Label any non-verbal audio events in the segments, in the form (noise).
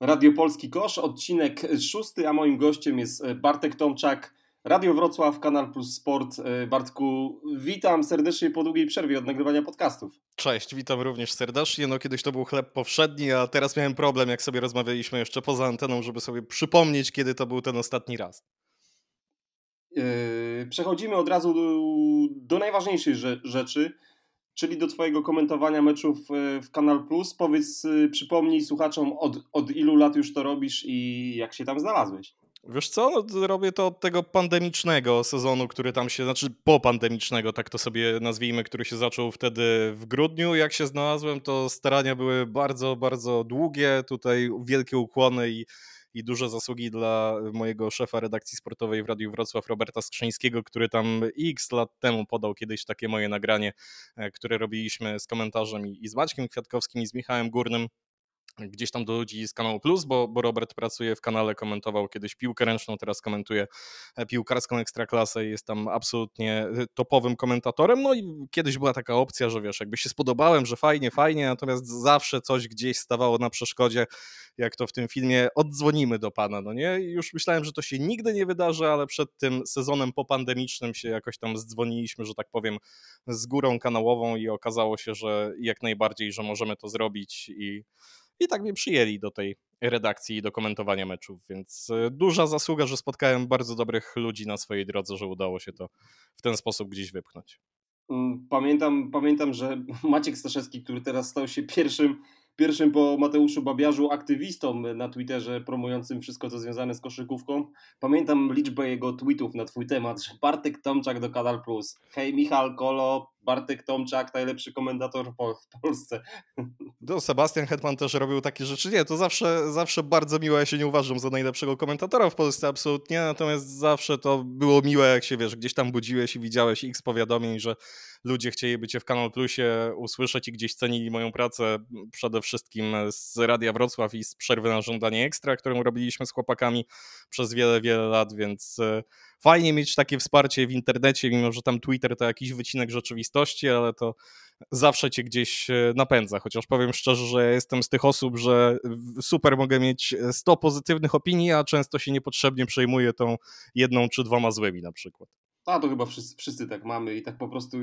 Radio Polski Kosz, odcinek szósty, a moim gościem jest e, Bartek Tomczak, Radio Wrocław, Kanal Plus Sport. E, Bartku, witam serdecznie po długiej przerwie od nagrywania podcastów. Cześć, witam również serdecznie. No kiedyś to był chleb powszedni, a teraz miałem problem, jak sobie rozmawialiśmy jeszcze poza anteną, żeby sobie przypomnieć, kiedy to był ten ostatni raz. E, przechodzimy od razu do, do najważniejszej rzeczy czyli do Twojego komentowania meczów e, w Kanal Plus. Powiedz, e, przypomnij słuchaczom, od, od ilu lat już to robisz i jak się tam znalazłeś? Wiesz co, no, robię to od tego pandemicznego sezonu, który tam się, znaczy popandemicznego, tak to sobie nazwijmy, który się zaczął wtedy w grudniu. Jak się znalazłem, to starania były bardzo, bardzo długie. Tutaj wielkie ukłony i i duże zasługi dla mojego szefa redakcji sportowej w Radiu Wrocław, Roberta Skrzyńskiego, który tam x lat temu podał kiedyś takie moje nagranie, e, które robiliśmy z komentarzem i z Maćkiem Kwiatkowskim i z Michałem Górnym gdzieś tam do ludzi z kanału Plus, bo, bo Robert pracuje w kanale, komentował kiedyś piłkę ręczną, teraz komentuje e, piłkarską ekstraklasę i jest tam absolutnie e, topowym komentatorem. No i kiedyś była taka opcja, że wiesz, jakby się spodobałem, że fajnie, fajnie, natomiast zawsze coś gdzieś stawało na przeszkodzie, jak to w tym filmie, oddzwonimy do pana, no nie? I już myślałem, że to się nigdy nie wydarzy, ale przed tym sezonem popandemicznym się jakoś tam zdzwoniliśmy, że tak powiem, z górą kanałową i okazało się, że jak najbardziej, że możemy to zrobić i i tak mnie przyjęli do tej redakcji i do komentowania meczów, więc e, duża zasługa, że spotkałem bardzo dobrych ludzi na swojej drodze, że udało się to w ten sposób gdzieś wypchnąć. Mm, pamiętam, pamiętam że (laughs) Maciek Staszewski, który teraz stał się pierwszym pierwszym po Mateuszu Babiarzu aktywistą na Twitterze promującym wszystko, co związane z koszykówką. Pamiętam liczbę jego tweetów na twój temat, że Bartek Tomczak do Kanal Plus. Hej Michal Kolo, Bartek Tomczak, najlepszy komentator w Polsce. No, Sebastian Hetman też robił takie rzeczy. Nie, to zawsze, zawsze bardzo miłe. Ja się nie uważam za najlepszego komentatora w Polsce, absolutnie. Natomiast zawsze to było miłe, jak się wiesz, gdzieś tam budziłeś i widziałeś x powiadomień, że ludzie chcieliby cię w Kanal Plusie usłyszeć i gdzieś cenili moją pracę przede wszystkim z Radia Wrocław i z przerwy na żądanie ekstra, którą robiliśmy z chłopakami przez wiele, wiele lat, więc e, fajnie mieć takie wsparcie w internecie, mimo że tam Twitter to jakiś wycinek rzeczywistości, ale to zawsze cię gdzieś e, napędza. Chociaż powiem szczerze, że ja jestem z tych osób, że super mogę mieć 100 pozytywnych opinii, a często się niepotrzebnie przejmuję tą jedną czy dwoma złymi na przykład. A to chyba wszyscy, wszyscy tak mamy i tak po prostu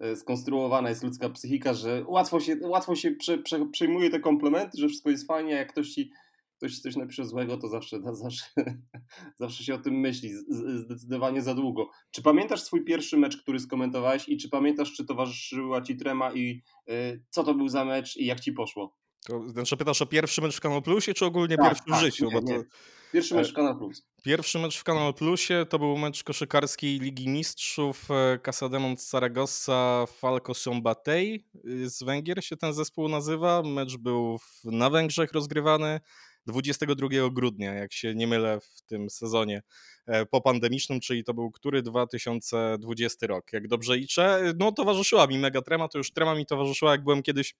e, skonstruowana jest ludzka psychika, że łatwo się, łatwo się prze, prze, przejmuje te komplementy, że wszystko jest fajnie, jak ktoś ci ktoś coś napisze złego, to zawsze, to zawsze, (laughs) zawsze się o tym myśli, zdecydowanie za długo. Czy pamiętasz swój pierwszy mecz, który skomentowałeś i czy pamiętasz, czy towarzyszyła ci trema i y, co to był za mecz i jak ci poszło? To znaczy pytasz o pierwszy mecz w Kanal Plusie, czy ogólnie tak, pierwszy tak, w życiu? Nie, nie. Pierwszy mecz w Kanal Plus. Pierwszy mecz w Kanal Plusie to był mecz koszykarskiej Ligi Mistrzów e, Casademont Saragossa Falco Sombatei y, z Węgier się ten zespół nazywa. Mecz był na Węgrzech rozgrywany 22 grudnia, jak się nie mylę w tym sezonie e, popandemicznym, czyli to był który 2020 rok. Jak dobrze liczę, no towarzyszyła mi mega trema, to już trema mi towarzyszyła jak byłem kiedyś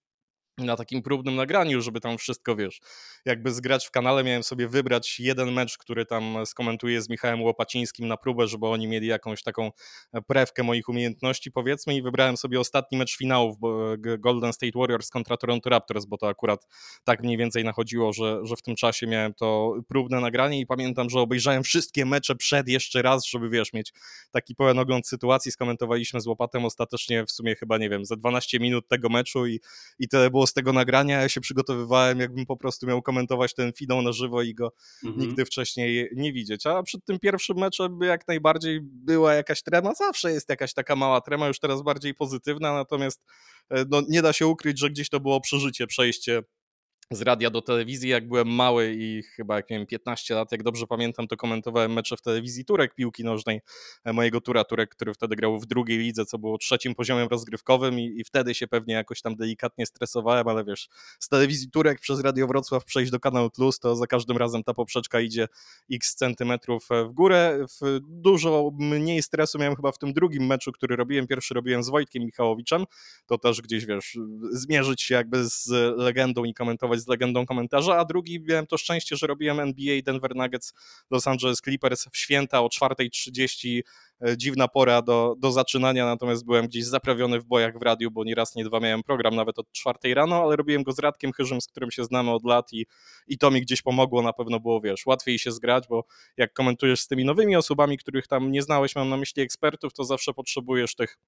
na takim próbnym nagraniu, żeby tam wszystko, wiesz, jakby zgrać w kanale, miałem sobie wybrać jeden mecz, który tam skomentuję z Michałem Łopacińskim na próbę, żeby oni mieli jakąś taką e, prewkę moich umiejętności, powiedzmy, i wybrałem sobie ostatni mecz finałów Golden State Warriors kontra Toronto Raptors, bo to akurat tak mniej więcej nachodziło, że, że w tym czasie miałem to próbne nagranie i pamiętam, że obejrzałem wszystkie mecze przed jeszcze raz, żeby, wiesz, mieć taki pełen ogląd sytuacji, skomentowaliśmy z Łopatem ostatecznie w sumie chyba, nie wiem, za 12 minut tego meczu i, i tyle było z tego nagrania, ja się przygotowywałem, jakbym po prostu miał komentować ten finał na żywo i go mhm. nigdy wcześniej nie widzieć. A przed tym pierwszym meczem jak najbardziej była jakaś trema, zawsze jest jakaś taka mała trema, już teraz bardziej pozytywna, natomiast e, no, nie da się ukryć, że gdzieś to było przeżycie, przejście z radia do telewizji, jak byłem mały i chyba jak miałem 15 lat, jak dobrze pamiętam, to komentowałem mecze w telewizji Turek piłki nożnej, e, mojego Tura Turek, który wtedy grał w drugiej lidze, co było trzecim poziomem rozgrywkowym i, i wtedy się pewnie jakoś tam delikatnie stresowałem, ale wiesz, z telewizji Turek przez Radio Wrocław przejść do Kanał Plus, to za każdym razem ta poprzeczka idzie x centymetrów e, w górę. W dużo mniej stresu miałem chyba w tym drugim meczu, który robiłem. Pierwszy robiłem z Wojtkiem Michałowiczem, to też gdzieś, wiesz, zmierzyć się jakby z legendą i komentować z legendą komentarza, a drugi miałem to szczęście, że robiłem NBA Denver Nuggets Los Angeles Clippers w święta o 4.30 E, dziwna pora do, do zaczynania, natomiast byłem gdzieś zaprawiony w bojach w radiu, bo nie raz, nie dwa miałem program nawet od czwartej rano, ale robiłem go z Radkiem Chyżym, z którym się znamy od lat i, i to mi gdzieś pomogło, na pewno było, wiesz, łatwiej się zgrać, bo jak komentujesz z tymi nowymi osobami, których tam nie znałeś, mam na myśli ekspertów, to zawsze potrzebujesz tych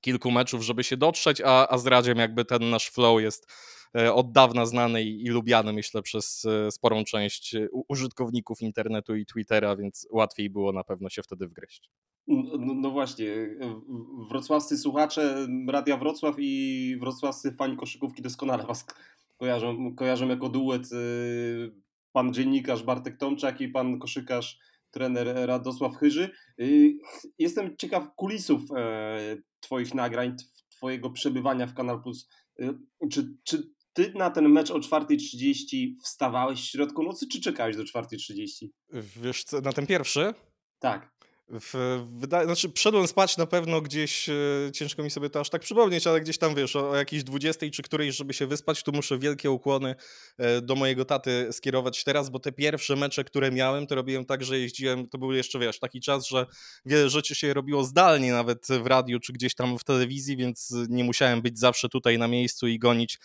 kilku meczów, żeby się dotrzeć, a, a z Radziem jakby ten nasz flow jest od dawna znany i, lubiany, myślę, przez e, sporą część użytkowników internetu i Twittera, więc łatwiej było na pewno się wtedy wgryźć. No, no, no, właśnie, wrocławscy słuchacze Radia Wrocław i wrocławscy fani koszykówki doskonale was (laughs) kojarzą, kojarzą jako duet pan dziennikarz Bartek Tomczak i pan koszykarz trener Radosław Chyży. Jestem ciekaw kulisów e, twoich nagrań, twojego przebywania w Kanal Plus. Czy, czy ty na ten mecz o 4.30 wstawałeś w środku nocy, czy czekałeś do 4.30? Wiesz co, na ten pierwszy? Tak. W, wydaje, znaczy, wszedłem spać na pewno gdzieś, e, ciężko mi sobie to aż tak przypomnieć, ale gdzieś tam wiesz, o, o jakiejś 20 czy którejś, żeby się wyspać, tu muszę wielkie ukłony e, do mojego taty skierować teraz, bo te pierwsze mecze, które miałem, to robiłem tak, że jeździłem, to był jeszcze wiesz, taki czas, że wiele rzeczy się robiło zdalnie, nawet w radiu czy gdzieś tam w telewizji, więc nie musiałem być zawsze tutaj na miejscu i gonić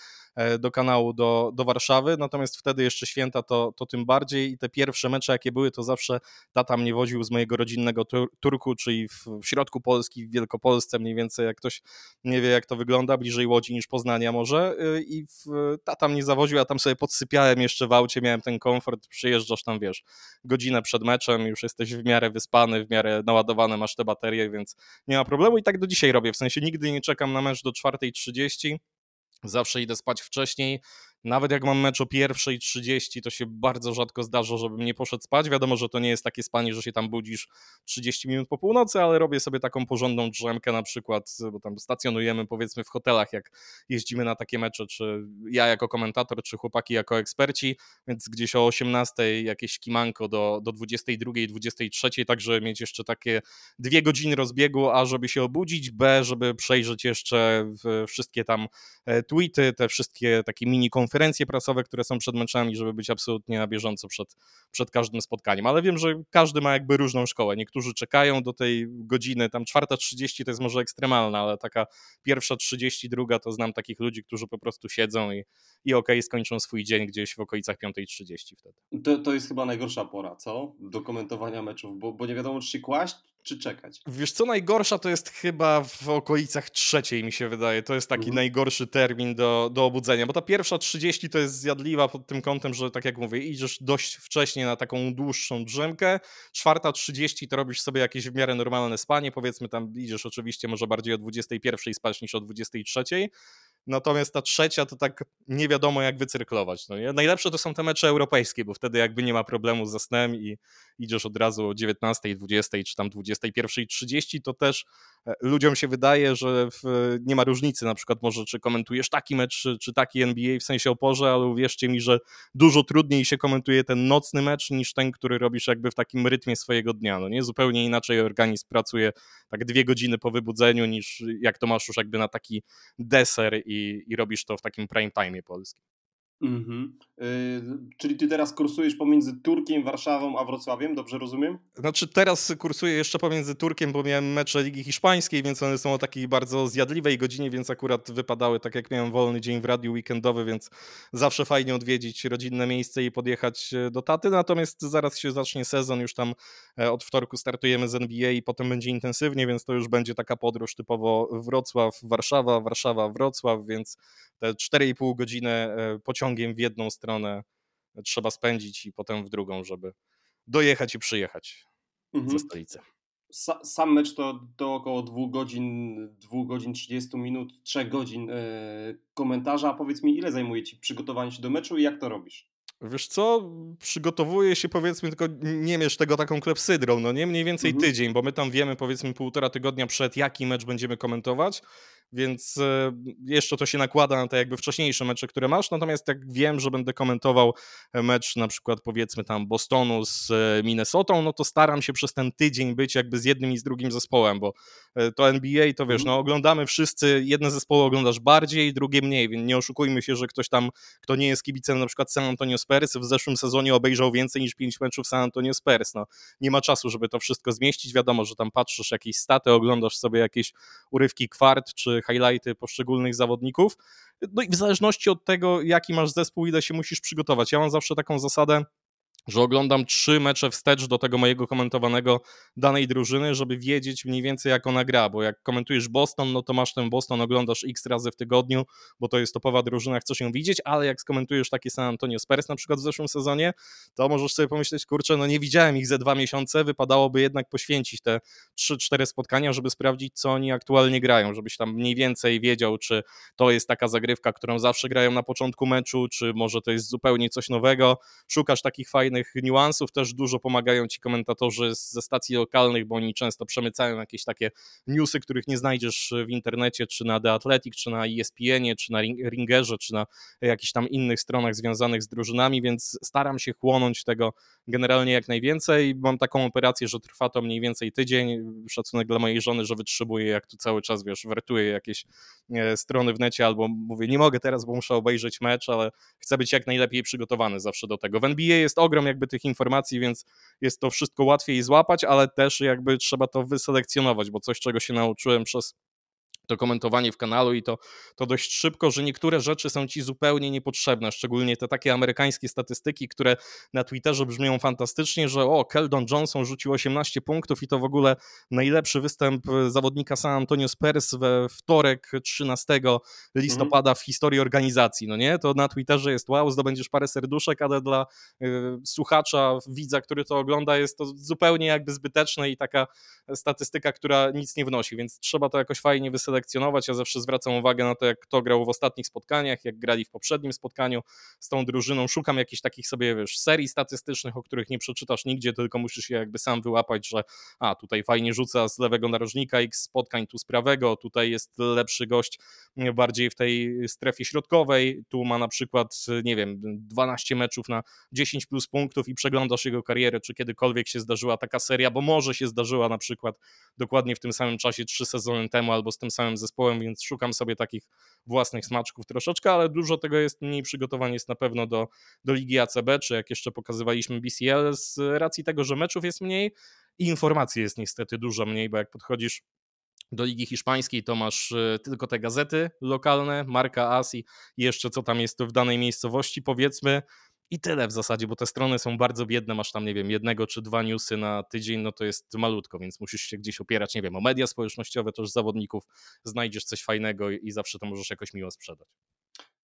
do kanału do, do Warszawy, natomiast wtedy jeszcze święta to, to tym bardziej. I te pierwsze mecze jakie były, to zawsze tata mnie woził z mojego rodzinnego tur Turku, czyli w, w środku Polski, w Wielkopolsce mniej więcej, jak ktoś nie wie jak to wygląda, bliżej Łodzi niż Poznania może. Y, i w, tata mnie zawoził, a tam sobie podsypiałem jeszcze w aucie, miałem ten komfort, przyjeżdżasz tam, wiesz, godzinę przed meczem, już jesteś w miarę wyspany, w miarę naładowany masz te baterie, więc nie ma problemu. I tak do dzisiaj robię, w sensie nigdy nie czekam na mecz do 4.30, Zawsze idę spać wcześniej, nawet jak mam mecz o pierwszej 30, to się bardzo rzadko zdarza, żebym nie poszedł spać. Wiadomo, że to nie jest takie spanie, że się tam budzisz 30 minut po północy, ale robię sobie taką porządną drzemkę na przykład, bo tam stacjonujemy powiedzmy w hotelach, jak jeździmy na takie mecze, czy ja jako komentator, czy chłopaki jako eksperci, więc gdzieś o 18 jakieś kimanko do, do 22, 23, tak żeby mieć jeszcze takie dwie godziny rozbiegu, a żeby się obudzić, b, żeby przejrzeć jeszcze wszystkie tam e, tweety, te wszystkie takie mini konferencje, konferencje prasowe, które są przed meczami, żeby być absolutnie na bieżąco przed, przed każdym spotkaniem. Ale wiem, że każdy ma jakby różną szkołę. Niektórzy czekają do tej godziny, tam czwarta 30 to jest może ekstremalna, ale taka pierwsza 32 to znam takich ludzi, którzy po prostu siedzą i, i okej, okay, skończą swój dzień gdzieś w okolicach 5.30 wtedy. To, to jest chyba najgorsza pora, co? Do komentowania meczów, bo, bo nie wiadomo, czy się kłaść, czy czekać? Wiesz co, najgorsza to jest chyba w okolicach trzeciej mi się wydaje. To jest taki mhm. najgorszy termin do, do obudzenia, bo ta pierwsza 30 to jest zjadliwa pod tym kątem, że tak jak mówię, idziesz dość wcześnie na taką dłuższą drzemkę, czwarta 30 to robisz sobie jakieś w miarę normalne spanie, powiedzmy tam idziesz oczywiście może bardziej o 21 spać niż o 23, Natomiast ta trzecia to tak nie wiadomo jak wycyrklować. No nie? Najlepsze to są te mecze europejskie, bo wtedy jakby nie ma problemu z snem i idziesz od razu o 19, 20 czy tam 21.30, to też e, ludziom się wydaje, że w, nie ma różnicy, na przykład może czy komentujesz taki mecz, czy, czy taki NBA w sensie o porze, ale uwierzcie mi, że dużo trudniej się komentuje ten nocny mecz niż ten, który robisz jakby w takim rytmie swojego dnia. No nie? Zupełnie inaczej organizm pracuje tak dwie godziny po wybudzeniu niż jak to masz już jakby na taki deser i i, robisz to w takim prime time polskim. Mhm. Yy, czyli ty teraz kursujesz pomiędzy Turkiem, Warszawą a Wrocławiem, dobrze rozumiem? Znaczy teraz kursuję jeszcze pomiędzy Turkiem, bo miałem mecze Ligi Hiszpańskiej, więc one są o takiej bardzo zjadliwej godzinie, więc akurat wypadały tak jak miałem wolny dzień w radiu weekendowy, więc zawsze fajnie odwiedzić rodzinne miejsce i podjechać e, do Taty, natomiast zaraz się zacznie sezon, już tam e, od wtorku startujemy z NBA i potem będzie intensywnie, więc to już będzie taka podróż typowo Wrocław, Warszawa, Warszawa, Wrocław, więc te 4,5 godziny e, pociągiem w jedną stronę trzeba spędzić i potem w drugą, żeby dojechać i przyjechać mhm. ze stolicy. Sam mecz to do około 2 godzin, 2 godzin 30 minut, 3 godzin e, komentarza. Powiedz mi, ile zajmuje Ci przygotowanie się do meczu i jak to robisz? Wiesz co, przygotowuję się powiedzmy, tylko nie mierz tego taką klepsydrą, no nie? Mniej więcej mhm. tydzień, bo my tam wiemy powiedzmy półtora tygodnia przed, jaki mecz będziemy komentować, więc e, jeszcze to się nakłada na te jakby wcześniejsze mecze, które masz, natomiast jak wiem, że będę komentował mecz na przykład powiedzmy tam Bostonu z e, Minnesotą, no to staram się przez ten tydzień być jakby z jednym i z drugim zespołem, bo e, to NBA to wiesz, mhm. no oglądamy wszyscy, jedne zespoły oglądasz bardziej, drugie mniej, więc nie oszukujmy się, że ktoś tam, kto nie jest kibicem na przykład San Antonio Spurs, w zeszłym sezonie obejrzał więcej niż pięć meczów San Antonio Spurs, no. Nie ma czasu, żeby to wszystko zmieścić, wiadomo, że tam patrzysz jakieś staty, oglądasz sobie jakieś urywki kwart czy highlighty poszczególnych zawodników. No i w zależności od tego, jaki masz zespół, ile się musisz przygotować. Ja mam zawsze taką zasadę, że oglądam trzy mecze wstecz do tego mojego komentowanego danej drużyny, żeby wiedzieć mniej więcej jak ona gra, bo jak komentujesz Boston, no to masz ten Boston, oglądasz x razy w tygodniu, bo to jest topowa drużyna, chcesz ją widzieć, ale jak skomentujesz takie San Antonio Spurs na przykład w zeszłym sezonie, to możesz sobie pomyśleć, kurczę, no nie widziałem ich ze dwa miesiące, wypadałoby jednak poświęcić te 3-4 spotkania, żeby sprawdzić, co oni aktualnie grają, żebyś tam mniej więcej wiedział, czy to jest taka zagrywka, którą zawsze grają na początku meczu, czy może to jest zupełnie coś nowego, szukasz takich fajnych niuansów. Też dużo pomagają ci komentatorzy ze stacji lokalnych, bo oni często przemycają jakieś takie newsy, których nie znajdziesz w internecie, czy na The Athletic, czy na ESPN, czy na Ringerze, czy na jakichś tam innych stronach związanych z drużynami, więc staram się chłonąć tego generalnie jak najwięcej. Mam taką operację, że trwa to mniej więcej tydzień. Szacunek dla mojej żony, że wytrzymuję, jak tu cały czas, wiesz, wertuję jakieś e, strony w necie, albo mówię, nie mogę teraz, bo muszę obejrzeć mecz, ale chcę być jak najlepiej przygotowany zawsze do tego. W NBA jest ogrom jakby tych informacji, więc jest to wszystko łatwiej złapać, ale też jakby trzeba to wyselekcjonować, bo coś, czego się nauczyłem przez to komentowanie w kanalu i to, to dość szybko, że niektóre rzeczy są ci zupełnie niepotrzebne, szczególnie te takie amerykańskie statystyki, które na Twitterze brzmią fantastycznie, że o, Keldon Johnson rzucił 18 punktów i to w ogóle najlepszy występ zawodnika San Antonio Spurs we wtorek 13 listopada w historii organizacji, no nie? To na Twitterze jest wow, zdobędziesz parę serduszek, ale dla y, słuchacza, widza, który to ogląda jest to zupełnie jakby zbyteczne i taka statystyka, która nic nie wnosi, więc trzeba to jakoś fajnie wyselekcjonować selekcjonować. Ja zawsze zwracam uwagę na to, jak kto grał w ostatnich spotkaniach, jak grali w poprzednim spotkaniu z tą drużyną. Szukam jakichś takich sobie, wiesz, serii statystycznych, o których nie przeczytasz nigdzie, tylko musisz je jakby sam wyłapać, że a, tutaj fajnie rzuca z lewego narożnika, x spotkań tu z prawego, tutaj jest lepszy gość bardziej w tej strefie środkowej, tu ma na przykład, nie wiem, 12 meczów na 10 plus punktów i przeglądasz jego karierę, czy kiedykolwiek się zdarzyła taka seria, bo może się zdarzyła na przykład dokładnie w tym samym czasie trzy sezony temu albo z tym samym całym zespołem, więc szukam sobie takich własnych smaczków troszeczkę, ale dużo tego jest mniej przygotowań jest na pewno do, do Ligi ACB, czy jak jeszcze pokazywaliśmy BCL, z racji tego, że meczów jest mniej i informacji jest niestety dużo mniej, bo jak podchodzisz do Ligi Hiszpańskiej to masz e, tylko te gazety lokalne, marka AS i jeszcze co tam jest w danej miejscowości, powiedzmy, i tyle w zasadzie, bo te strony są bardzo biedne, masz tam, nie wiem, jednego czy dwa newsy na tydzień, no to jest malutko, więc musisz się gdzieś opierać, nie wiem, o media społecznościowe, też zawodników, znajdziesz coś fajnego i zawsze to możesz jakoś miło sprzedać.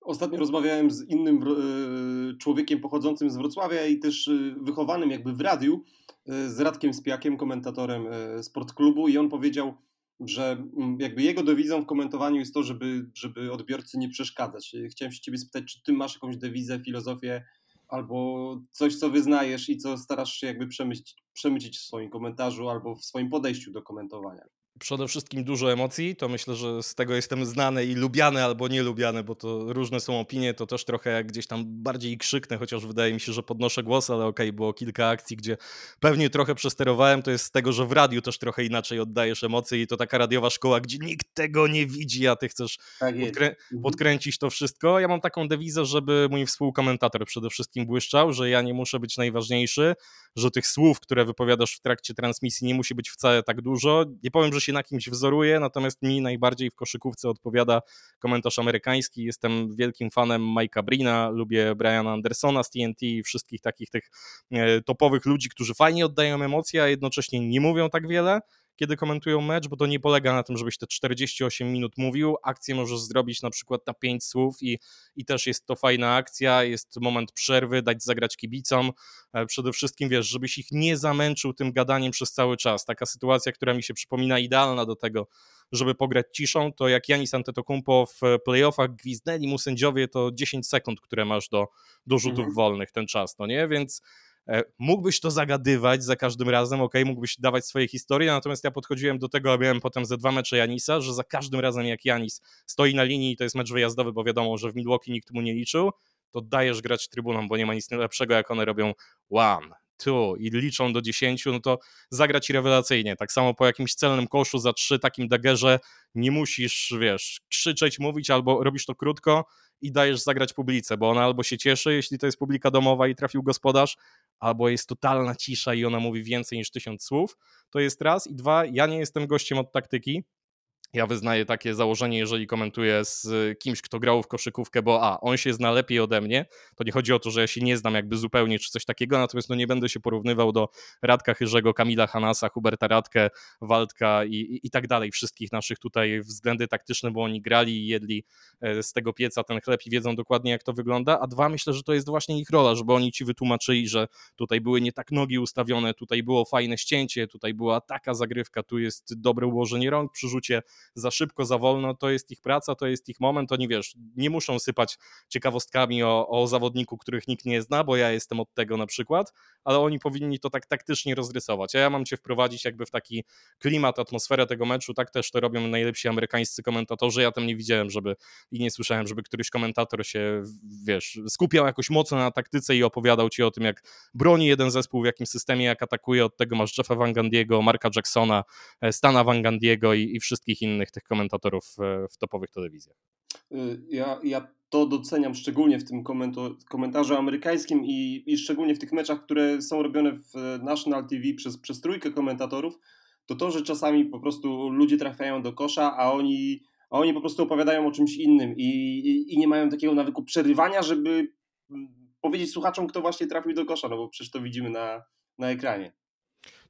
Ostatnio rozmawiałem z innym e, człowiekiem pochodzącym z Wrocławia i też e, wychowanym jakby w radiu, e, z Radkiem Spiakiem, komentatorem sportklubu i on powiedział, że mm, jakby jego dewizą w komentowaniu jest to, żeby, żeby odbiorcy nie przeszkadzać. Chciałem się ciebie spytać, czy ty masz jakąś dewizę, filozofię albo coś, co wyznajesz i co starasz się jakby przemycić, przemycić w swoim komentarzu albo w swoim podejściu do komentowania przede wszystkim dużo emocji, to myślę, że z tego jestem znany i lubiany albo nielubiany, bo to różne są opinie, to też trochę jak gdzieś tam bardziej krzyknę, chociaż wydaje mi się, że podnoszę głos, ale okej, okay, było kilka akcji, gdzie pewnie trochę przesterowałem, to jest z tego, że w radiu też trochę inaczej oddajesz emocje i to taka radiowa szkoła, gdzie nikt tego nie widzi, a ty chcesz tak podkrę mhm. podkręcić to wszystko. Ja mam taką dewizę, żeby mój współkomentator przede wszystkim błyszczał, że ja nie muszę być najważniejszy, że tych słów, które wypowiadasz w trakcie transmisji nie musi być wcale tak dużo. Nie powiem, że się na kimś wzoruje, natomiast mi najbardziej w koszykówce odpowiada komentarz amerykański. Jestem wielkim fanem Mike'a Brina, lubię Briana Andersona z TNT i wszystkich takich tych e, topowych ludzi, którzy fajnie oddają emocje, a jednocześnie nie mówią tak wiele kiedy komentują mecz, bo to nie polega na tym, żebyś te 48 minut mówił. Akcję możesz zrobić na przykład na 5 słów i, i też jest to fajna akcja, jest moment przerwy, dać zagrać kibicom. E, przede wszystkim wiesz, żebyś ich nie zamęczył tym gadaniem przez cały czas. Taka sytuacja, która mi się przypomina idealna do tego, żeby pograć ciszą, to jak Janis Antetokounmpo w playoffach gwizdnęli mu sędziowie, to 10 sekund, które masz do, do rzutów mhm. wolnych ten czas, no nie? Więc mógłbyś to zagadywać za każdym razem, ok, mógłbyś dawać swoje historie, natomiast ja podchodziłem do tego, a miałem potem ze dwa mecze Janisa, że za każdym razem jak Janis stoi na linii i to jest mecz wyjazdowy, bo wiadomo, że w Milwaukee nikt mu nie liczył, to dajesz grać trybunom, bo nie ma nic lepszego, jak one robią one, two i liczą do 10, no to zagra ci rewelacyjnie. Tak samo po jakimś celnym koszu za trzy, takim dagerze nie musisz, wiesz, krzyczeć, mówić, albo robisz to krótko i dajesz zagrać publice, bo ona albo się cieszy, jeśli to jest publika domowa i trafił gospodarz, albo jest totalna cisza i ona mówi więcej niż tysiąc słów. To jest raz. I dwa, ja nie jestem gościem od taktyki. Ja wyznaję takie założenie, jeżeli komentuję z kimś, kto grał w koszykówkę, bo a, on się zna lepiej ode mnie, to nie chodzi o to, że ja się nie znam jakby zupełnie czy coś takiego, natomiast no nie będę się porównywał do Radka Chyrzego, Kamila Hanasa, Huberta Radkę, Waldka i, i, i tak dalej, wszystkich naszych tutaj względy taktyczne, bo oni grali i jedli e, z tego pieca ten chleb i wiedzą dokładnie jak to wygląda, a dwa, myślę, że to jest właśnie ich rola, żeby oni ci wytłumaczyli, że tutaj były nie tak nogi ustawione, tutaj było fajne ścięcie, tutaj była taka zagrywka, tu jest dobre ułożenie rąk przy rzucie, za szybko, za wolno, to jest ich praca, to jest ich moment, oni wiesz, nie muszą sypać ciekawostkami o, o zawodniku, których nikt nie zna, bo ja jestem od tego na przykład, ale oni powinni to tak taktycznie rozrysować, a ja mam cię wprowadzić jakby w taki klimat, atmosferę tego meczu, tak też to robią najlepsi amerykańscy komentatorzy, ja tam nie widziałem, żeby i nie słyszałem, żeby któryś komentator się, wiesz, skupiał jakoś mocno na taktyce i opowiadał ci o tym, jak broni jeden zespół, w jakim systemie, jak atakuje, od tego masz Jeffa Van Gandiego, Marka Jacksona, e, Stana Van Gandiego i, i wszystkich innych tych komentatorów e, w topowych telewizjach. Y, ja, ja to doceniam szczególnie w tym komentarzu amerykańskim i, i szczególnie w tych meczach, które są robione w National TV przez, przez trójkę komentatorów, to to, że czasami po prostu ludzie trafiają do kosza, a oni, a oni po prostu opowiadają o czymś innym i, i, i nie mają takiego nawyku przerywania, żeby mm, powiedzieć słuchaczom, kto właśnie trafił do kosza, no bo przecież to widzimy na, na ekranie.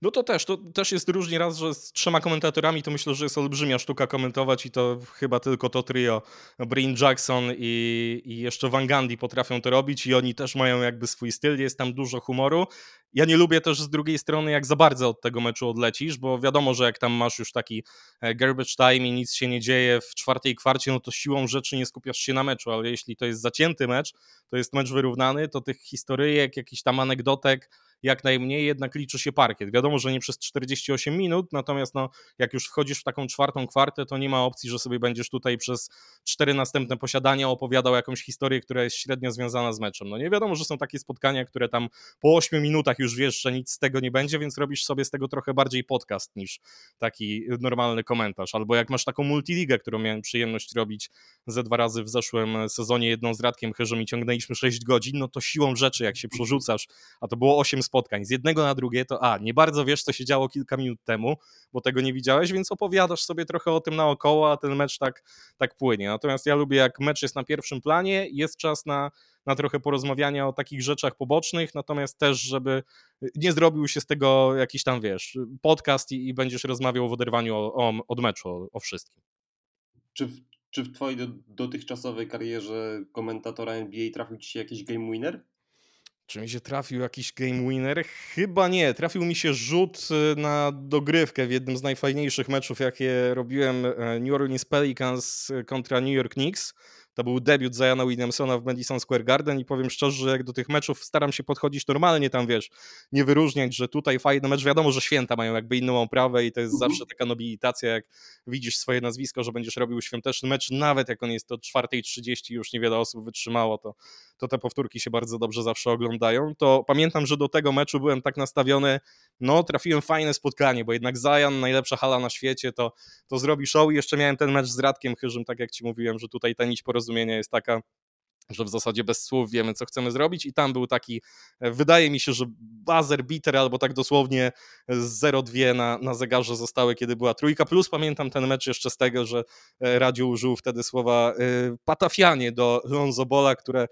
No to też, to też jest różnie raz, że z trzema komentatorami to myślę, że jest olbrzymia sztuka komentować i to chyba tylko to trio, Brin Jackson i, i jeszcze Van Gundy potrafią to robić i oni też mają jakby swój styl, jest tam dużo humoru. Ja nie lubię też z drugiej strony, jak za bardzo od tego meczu odlecisz, bo wiadomo, że jak tam masz już taki e, garbage time i nic się nie dzieje w czwartej kwarcie, no to siłą rzeczy nie skupiasz się na meczu, ale jeśli to jest zacięty mecz, to jest mecz wyrównany, to tych historyjek, jakichś tam anegdotek, jak najmniej, jednak liczy się parkiet. Wiadomo, że nie przez 48 minut, natomiast no, jak już wchodzisz w taką czwartą kwartę, to nie ma opcji, że sobie będziesz tutaj przez cztery następne posiadania opowiadał jakąś historię, która jest średnio związana z meczem. No nie wiadomo, że są takie spotkania, które tam po 8 minutach już wiesz, że nic z tego nie będzie, więc robisz sobie z tego trochę bardziej podcast niż taki normalny komentarz. Albo jak masz taką multiligę, którą miałem przyjemność robić ze dwa razy w zeszłym sezonie, jedną z Radkiem Chyrzem i ciągnęliśmy 6 godzin, no to siłą rzeczy, jak się przerzucasz, a to było 8 spotkań, z jednego na drugie, to a, nie bardzo wiesz, co się działo kilka minut temu, bo tego nie widziałeś, więc opowiadasz sobie trochę o tym naokoło, a ten mecz tak, tak płynie. Natomiast ja lubię, jak mecz jest na pierwszym planie, jest czas na, na trochę porozmawiania o takich rzeczach pobocznych, natomiast też, żeby nie zrobił się z tego jakiś tam, wiesz, podcast i, i będziesz rozmawiał w oderwaniu o, o, od meczu, o, o wszystkim. Czy w, czy w twojej do, dotychczasowej karierze komentatora NBA trafił ci się jakiś game winner? Czy mi się trafił jakiś game winner? Chyba nie. Trafił mi się rzut y, na dogrywkę w jednym z najfajniejszych meczów, jakie robiłem e, New Orleans Pelicans kontra New York Knicks. To był debiut Ziona Williamsona w Madison Square Garden i powiem szczerze, że jak do tych meczów staram się podchodzić normalnie, tam wiesz, nie wyróżniać, że tutaj fajny mecz, wiadomo, że święta mają jakby inną oprawę i to jest mhm. zawsze taka nobilitacja, jak widzisz swoje nazwisko, że będziesz robił świąteczny mecz, nawet jak on jest od 4.30 już niewiele osób wytrzymało, to, to te powtórki się bardzo dobrze zawsze oglądają, to pamiętam, że do tego meczu byłem tak nastawiony, no trafiłem fajne spotkanie, bo jednak Zajan, najlepsza hala na świecie, to, to zrobi show i jeszcze miałem ten mecz z Radkiem Chyżym, tak jak ci mówiłem, że tutaj ta nić porozumienia jest taka, że w zasadzie bez słów wiemy, co chcemy zrobić. I tam był taki, e, wydaje mi się, że buzzer beater albo tak dosłownie 0-2 na, na zegarze zostały, kiedy była trójka, plus pamiętam ten mecz jeszcze z tego, że e, Radziu użył wtedy słowa e, patafianie do Lonzo Bola, które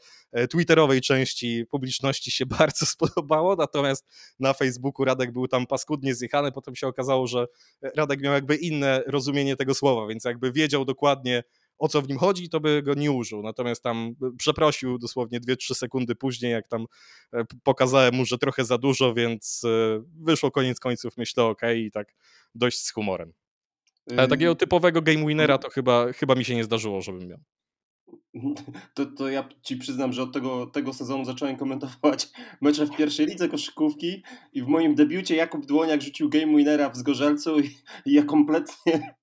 twitterowej części publiczności się (laughs) bardzo spodobało, natomiast na Facebooku Radek był tam paskudnie zjechany, potem się okazało, że Radek miał jakby inne rozumienie tego słowa, więc jakby wiedział dokładnie o co w nim chodzi, to by go nie użył. Natomiast tam e, przeprosił dosłownie 2-3 sekundy później, jak tam e, pokazałem mu, że trochę za dużo, więc e, wyszło koniec końców, myślę, ok, i tak dość z humorem. Ale takiego typowego game winnera to chyba, chyba mi się nie zdarzyło, żebym miał. (laughs) To, to ja ci przyznam, że od tego, tego sezonu zacząłem komentować (laughs) mecze w pierwszej lidze koszykówki i w moim debiucie Jakub Dłoniak rzucił game winnera w Zgorzelcu i, i ja kompletnie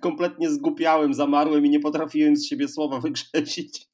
kompletnie zgupiałem, zamarłem i nie potrafiłem z siebie słowa (laughs) wygrzesić.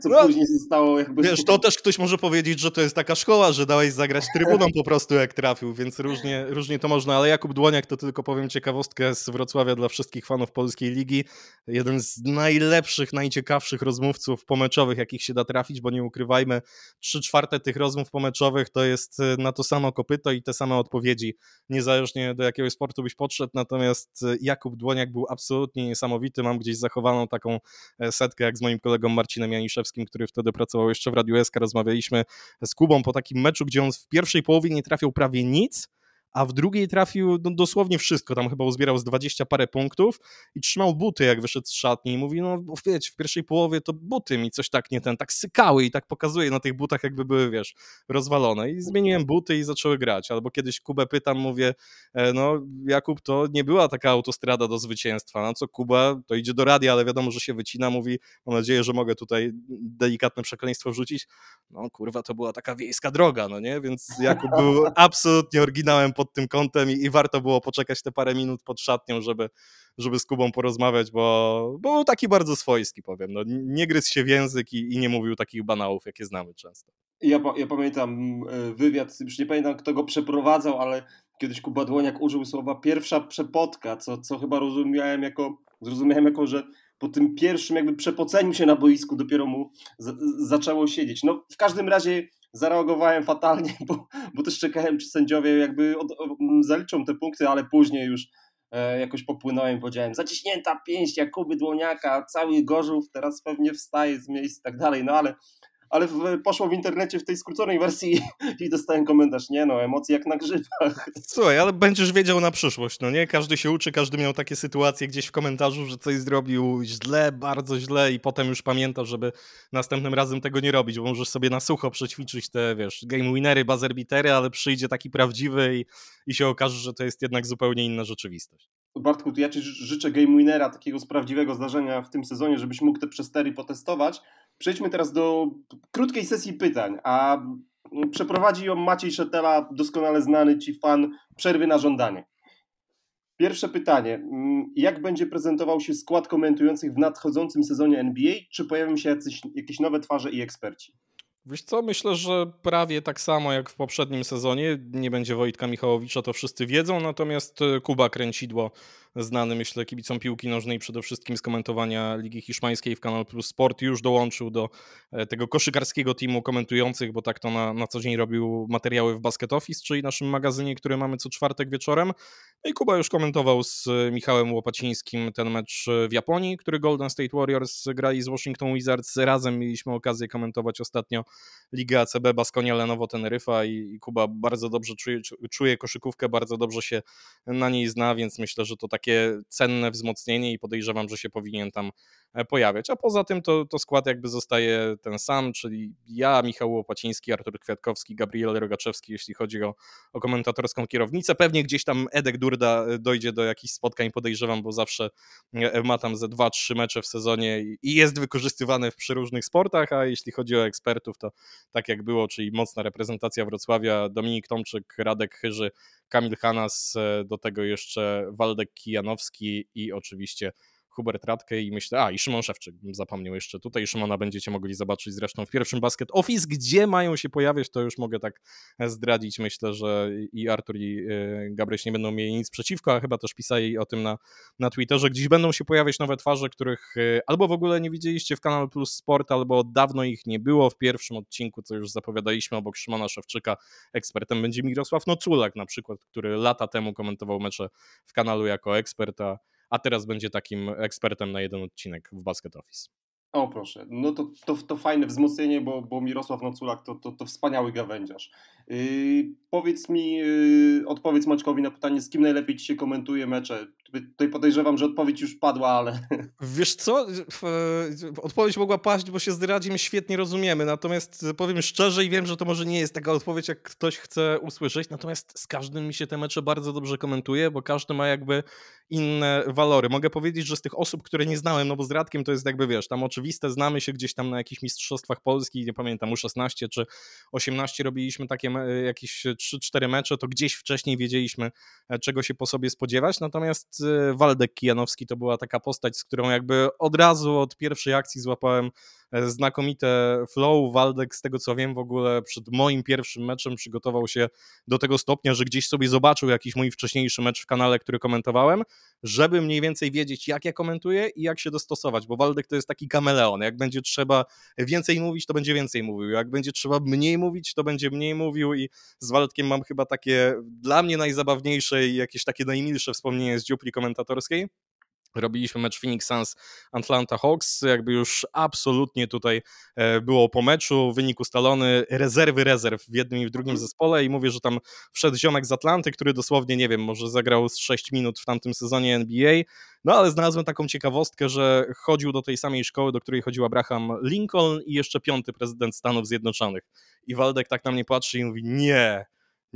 Co no, później zostało jakby... Wiesz, to też ktoś może powiedzieć, że to jest taka szkoła, że dałeś zagrać trybuną po prostu jak trafił, więc różnie, różnie to można, ale Jakub Dłoniak to tylko powiem ciekawostkę z Wrocławia dla wszystkich fanów Polskiej Ligi. Jeden z najlepszych, najciekawszych rozmówców pomeczowych, jakich się da trafić, bo nie ukrywajmy, trzy czwarte tych rozmów pomeczowych to jest e, na to samo kopyto i te same odpowiedzi, niezależnie do jakiego sportu byś podszedł, natomiast e, Jakub Dłoniak był absolutnie niesamowity, mam gdzieś zachowaną taką e, setkę jak z moim kolegą Marcinem Janiszewskim, który wtedy pracował jeszcze w Radiu SK, rozmawialiśmy z Kubą po takim meczu, gdzie on w pierwszej połowie nie trafiał prawie nic, a w drugiej trafił no, dosłownie wszystko, tam chyba uzbierał z 20 parę punktów i trzymał buty, jak wyszedł z szatni i mówi, no wiecie, w pierwszej połowie to buty mi coś tak nie ten, tak sykały i tak pokazuje na tych butach, jakby były, wiesz, rozwalone. I zmieniłem buty i zaczęły grać, albo kiedyś Kubę pytam, mówię, e, no Jakub, to nie była taka autostrada do zwycięstwa, no co Kuba, to idzie do radia, ale wiadomo, że się wycina, mówi, mam nadzieję, że mogę tutaj delikatne przekleństwo wrzucić, no kurwa, to była taka wiejska droga, no nie, więc Jakub był (laughs) absolutnie oryginałem pod pod tym kątem i, i, warto było poczekać te parę minut pod szatnią, żeby, żeby z Kubą porozmawiać, bo, bo był taki bardzo swojski, powiem. No, nie gryzł się w język i, i nie mówił takich banałów, jakie znamy często. Ja, ja pamiętam e, wywiad, już nie pamiętam kto go przeprowadzał, ale kiedyś Kuba Dłoniak użył słowa pierwsza przepotka, co, co chyba rozumiałem jako, zrozumiałem jako, że po tym pierwszym jakby przepoceniu się na boisku dopiero mu zaczęło siedzieć. No w każdym razie zareagowałem fatalnie, (laughs) bo, bo też czekałem, czy sędziowie jakby od, zaliczą te punkty, ale później już e, jakoś popłynąłem powiedziałem, zaciśnięta pięść Jakuby Dłoniaka, cały Gorzów teraz pewnie wstaje z miejsc i tak dalej, no ale ale w, poszło w internecie w tej skróconej wersji (laughs) i dostałem komentarz, nie no, emocje jak na grzybach. Słuchaj, ale będziesz wiedział na przyszłość, no nie? Każdy się uczy, każdy miał takie sytuacje gdzieś w komentarzu, że coś zrobił źle, bardzo źle i potem już pamięta, żeby następnym razem tego nie robić, bo możesz sobie na sucho przećwiczyć te, wiesz, game winery, buzzer beatery, ale przyjdzie taki prawdziwy i, i się okaże, że to jest jednak zupełnie inna rzeczywistość. Bartku, to ja Ci życzę game winera, takiego z prawdziwego zdarzenia w tym sezonie, żebyś mógł te przestery potestować. Przejdźmy teraz do krótkiej sesji pytań, a przeprowadzi ją Maciej Szetela, doskonale znany Ci fan przerwy na żądanie. Pierwsze pytanie. Jak będzie prezentował się skład komentujących w nadchodzącym sezonie NBA? Czy pojawią się jacyś, jakieś nowe twarze i eksperci? Wiesz co, myślę, że prawie tak samo jak w poprzednim sezonie. Nie będzie Wojtka Michałowicza, to wszyscy wiedzą, natomiast Kuba Kręcidło znany, myślę, kibicom piłki nożnej przede wszystkim z komentowania Ligi Hiszpańskiej w Kanal Plus Sport już dołączył do e, tego koszykarskiego teamu komentujących, bo tak to na, na co dzień robił materiały w Basket Office, czyli naszym magazynie, który mamy co czwartek wieczorem. No I Kuba już komentował z Michałem Łopacińskim ten mecz w Japonii, który Golden State Warriors grali z Washington Wizards. Razem mieliśmy okazję komentować ostatnio Ligę ACB Baskonia Lenovo Teneryfa i, i Kuba bardzo dobrze czuje, czuje koszykówkę, bardzo dobrze się na niej zna, więc myślę, że to takie takie cenne wzmocnienie i podejrzewam, że się powinien tam e, pojawiać. A poza tym to, to skład jakby zostaje ten sam, czyli ja, Michał Łopaciński, Artur Kwiatkowski, Gabriel Rogaczewski, jeśli chodzi o, o komentatorską kierownicę. Pewnie gdzieś tam Edek Durda e, dojdzie do jakichś spotkań, podejrzewam, bo zawsze e, ma tam ze dwa, trzy mecze w sezonie i jest wykorzystywany w przeróżnych sportach, a jeśli chodzi o ekspertów, to tak jak było, czyli mocna reprezentacja Wrocławia, Dominik Tomczyk, Radek Chyży, Kamil Hanas, do tego jeszcze Waldek Kijanowski i oczywiście Hubert Radke i myślę, a i Szymon Szewczyk, zapomniał jeszcze tutaj, Szymona będziecie mogli zobaczyć zresztą w pierwszym Basket Office, gdzie mają się pojawiać, to już mogę tak zdradzić, myślę, że i Artur i y, Gabryś nie będą mieli nic przeciwko, a chyba też pisali o tym na, na Twitterze, gdzieś będą się pojawiać nowe twarze, których y, albo w ogóle nie widzieliście w Kanal Plus Sport, albo dawno ich nie było. W pierwszym odcinku, co już zapowiadaliśmy obok Szymona Szewczyka, ekspertem będzie Mirosław Noculak na przykład, który lata temu komentował mecze w kanalu jako ekspert, a teraz będzie takim ekspertem na jeden odcinek w Basket Office. O proszę, no to, to, to fajne wzmocnienie, bo, bo Mirosław Noculak to, to, to wspaniały gawędziarz. Yy, powiedz mi, yy, odpowiedz Maćkowi na pytanie, z kim najlepiej ci się komentuje mecze. Tutaj podejrzewam, że odpowiedź już padła, ale... (laughs) Wiesz co, odpowiedź mogła paść, bo się z Radzim świetnie rozumiemy, natomiast powiem szczerze i wiem, że to może nie jest taka odpowiedź, jak ktoś chce usłyszeć, natomiast z każdym mi się te mecze bardzo dobrze komentuje, bo każdy ma jakby inne walory. Mogę powiedzieć, że z tych osób, które nie znałem, no bo z Radkiem to jest jakby, wiesz, tam oczywiste, znamy się gdzieś tam na jakichś mistrzostwach Polski, nie pamiętam, U16 czy 18 robiliśmy takie jakieś 3-4 mecze, to gdzieś wcześniej wiedzieliśmy, e, czego się po sobie spodziewać, natomiast e, Waldek Kijanowski to była taka postać, z którą jakby od razu, od pierwszej akcji złapałem znakomite flow. Waldek, z tego co wiem, w ogóle przed moim pierwszym meczem przygotował się do tego stopnia, że gdzieś sobie zobaczył jakiś mój wcześniejszy mecz w kanale, który komentowałem, żeby mniej więcej wiedzieć, jak ja komentuję i jak się dostosować, bo Waldek to jest taki kameleon. Jak będzie trzeba więcej mówić, to będzie więcej mówił. Jak będzie trzeba mniej mówić, to będzie mniej mówił i z Waldkiem mam chyba takie dla mnie najzabawniejsze i jakieś takie najmilsze wspomnienie z dziupli komentatorskiej robiliśmy mecz Phoenix Suns Atlanta Hawks, jakby już absolutnie tutaj e, było po meczu, wynik ustalony, rezerwy rezerw w jednym i w drugim mhm. zespole. I mówię, że tam wszedł ziomek z Atlanty, który dosłownie, nie wiem, może zagrał z 6 minut w tamtym sezonie NBA, no ale znalazłem taką ciekawostkę, że chodził do tej samej szkoły, do której chodził Abraham Lincoln i jeszcze piąty prezydent Stanów Zjednoczonych. I Waldek tak na mnie patrzy i mówi, nie,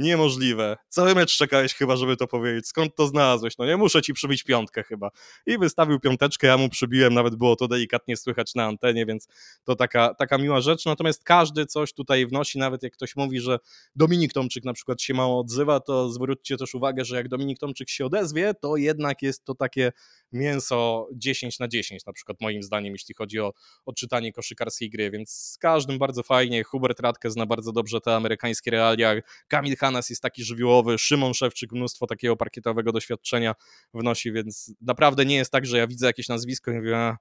Niemożliwe. Cały mecz czekałeś chyba, żeby to powiedzieć. Skąd to znalazłeś? No nie muszę ci przybić piątkę chyba. I wystawił piąteczkę, ja mu przybiłem, nawet było to delikatnie słychać na antenie, więc to taka, taka miła rzecz. Natomiast każdy coś tutaj wnosi, nawet jak ktoś mówi, że Dominik Tomczyk na przykład się mało odzywa, to zwróćcie też uwagę, że jak Dominik Tomczyk się odezwie, to jednak jest to takie mięso 10 na 10, na przykład moim zdaniem, jeśli chodzi o, o czytanie koszykarskiej gry, więc z każdym bardzo fajnie. Hubert Radke zna bardzo dobrze te amerykańskie realia. Kamil Hanas jest taki żywiołowy, Szymon Szewczyk mnóstwo takiego parkietowego doświadczenia wnosi, więc naprawdę nie jest tak, że ja widzę jakieś nazwisko i mówię,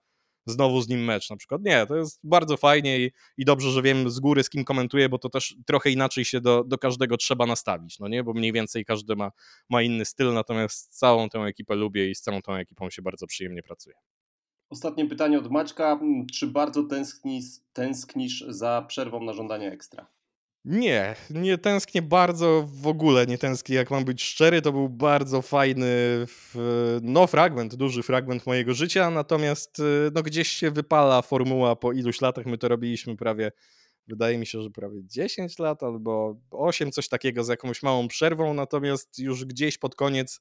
znowu z nim mecz na przykład. Nie, to jest bardzo fajnie i, i dobrze, że wiem z góry z kim komentuję, bo to też trochę inaczej się do, do każdego trzeba nastawić, no nie, bo mniej więcej każdy ma, ma inny styl, natomiast całą tę ekipę lubię i z całą tą ekipą się bardzo przyjemnie pracuje. Ostatnie pytanie od Maćka. Czy bardzo tęsknisz, tęsknisz za przerwą na żądanie ekstra? Nie, nie tęsknię bardzo, w ogóle nie tęsknię, jak mam być szczery, to był bardzo fajny no fragment, duży fragment mojego życia, natomiast y, no gdzieś się wypala formuła po iluś latach, my to robiliśmy prawie, wydaje mi się, że prawie 10 lat albo 8, coś takiego z jakąś małą przerwą, natomiast już gdzieś pod koniec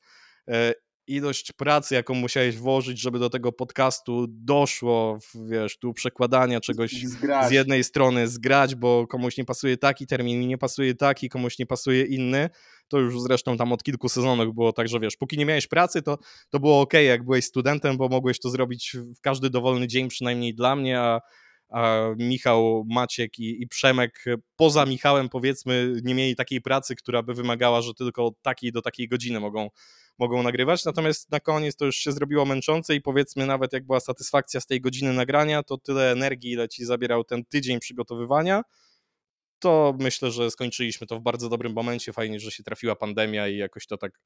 e, ilość pracy, jaką musiałeś włożyć, żeby do tego podcastu doszło, wiesz, tu przekładania czegoś zgrać. z jednej strony, zgrać, bo komuś nie pasuje taki termin, mi nie pasuje taki, komuś nie pasuje inny, to już zresztą tam od kilku sezonów było tak, że wiesz, póki nie miałeś pracy, to, to było ok, jak byłeś studentem, bo mogłeś to zrobić w każdy dowolny dzień, przynajmniej dla mnie, a Michał, Maciek i, i, Przemek poza Michałem powiedzmy nie mieli takiej pracy, która by wymagała, że tylko od takiej do takiej godziny mogą mogą nagrywać, natomiast na koniec to już się zrobiło męczące i powiedzmy nawet jak była satysfakcja z tej godziny nagrania, to tyle energii, ile ci zabierał ten tydzień przygotowywania, to myślę, że skończyliśmy to w bardzo dobrym momencie. Fajnie, że się trafiła pandemia i jakoś to tak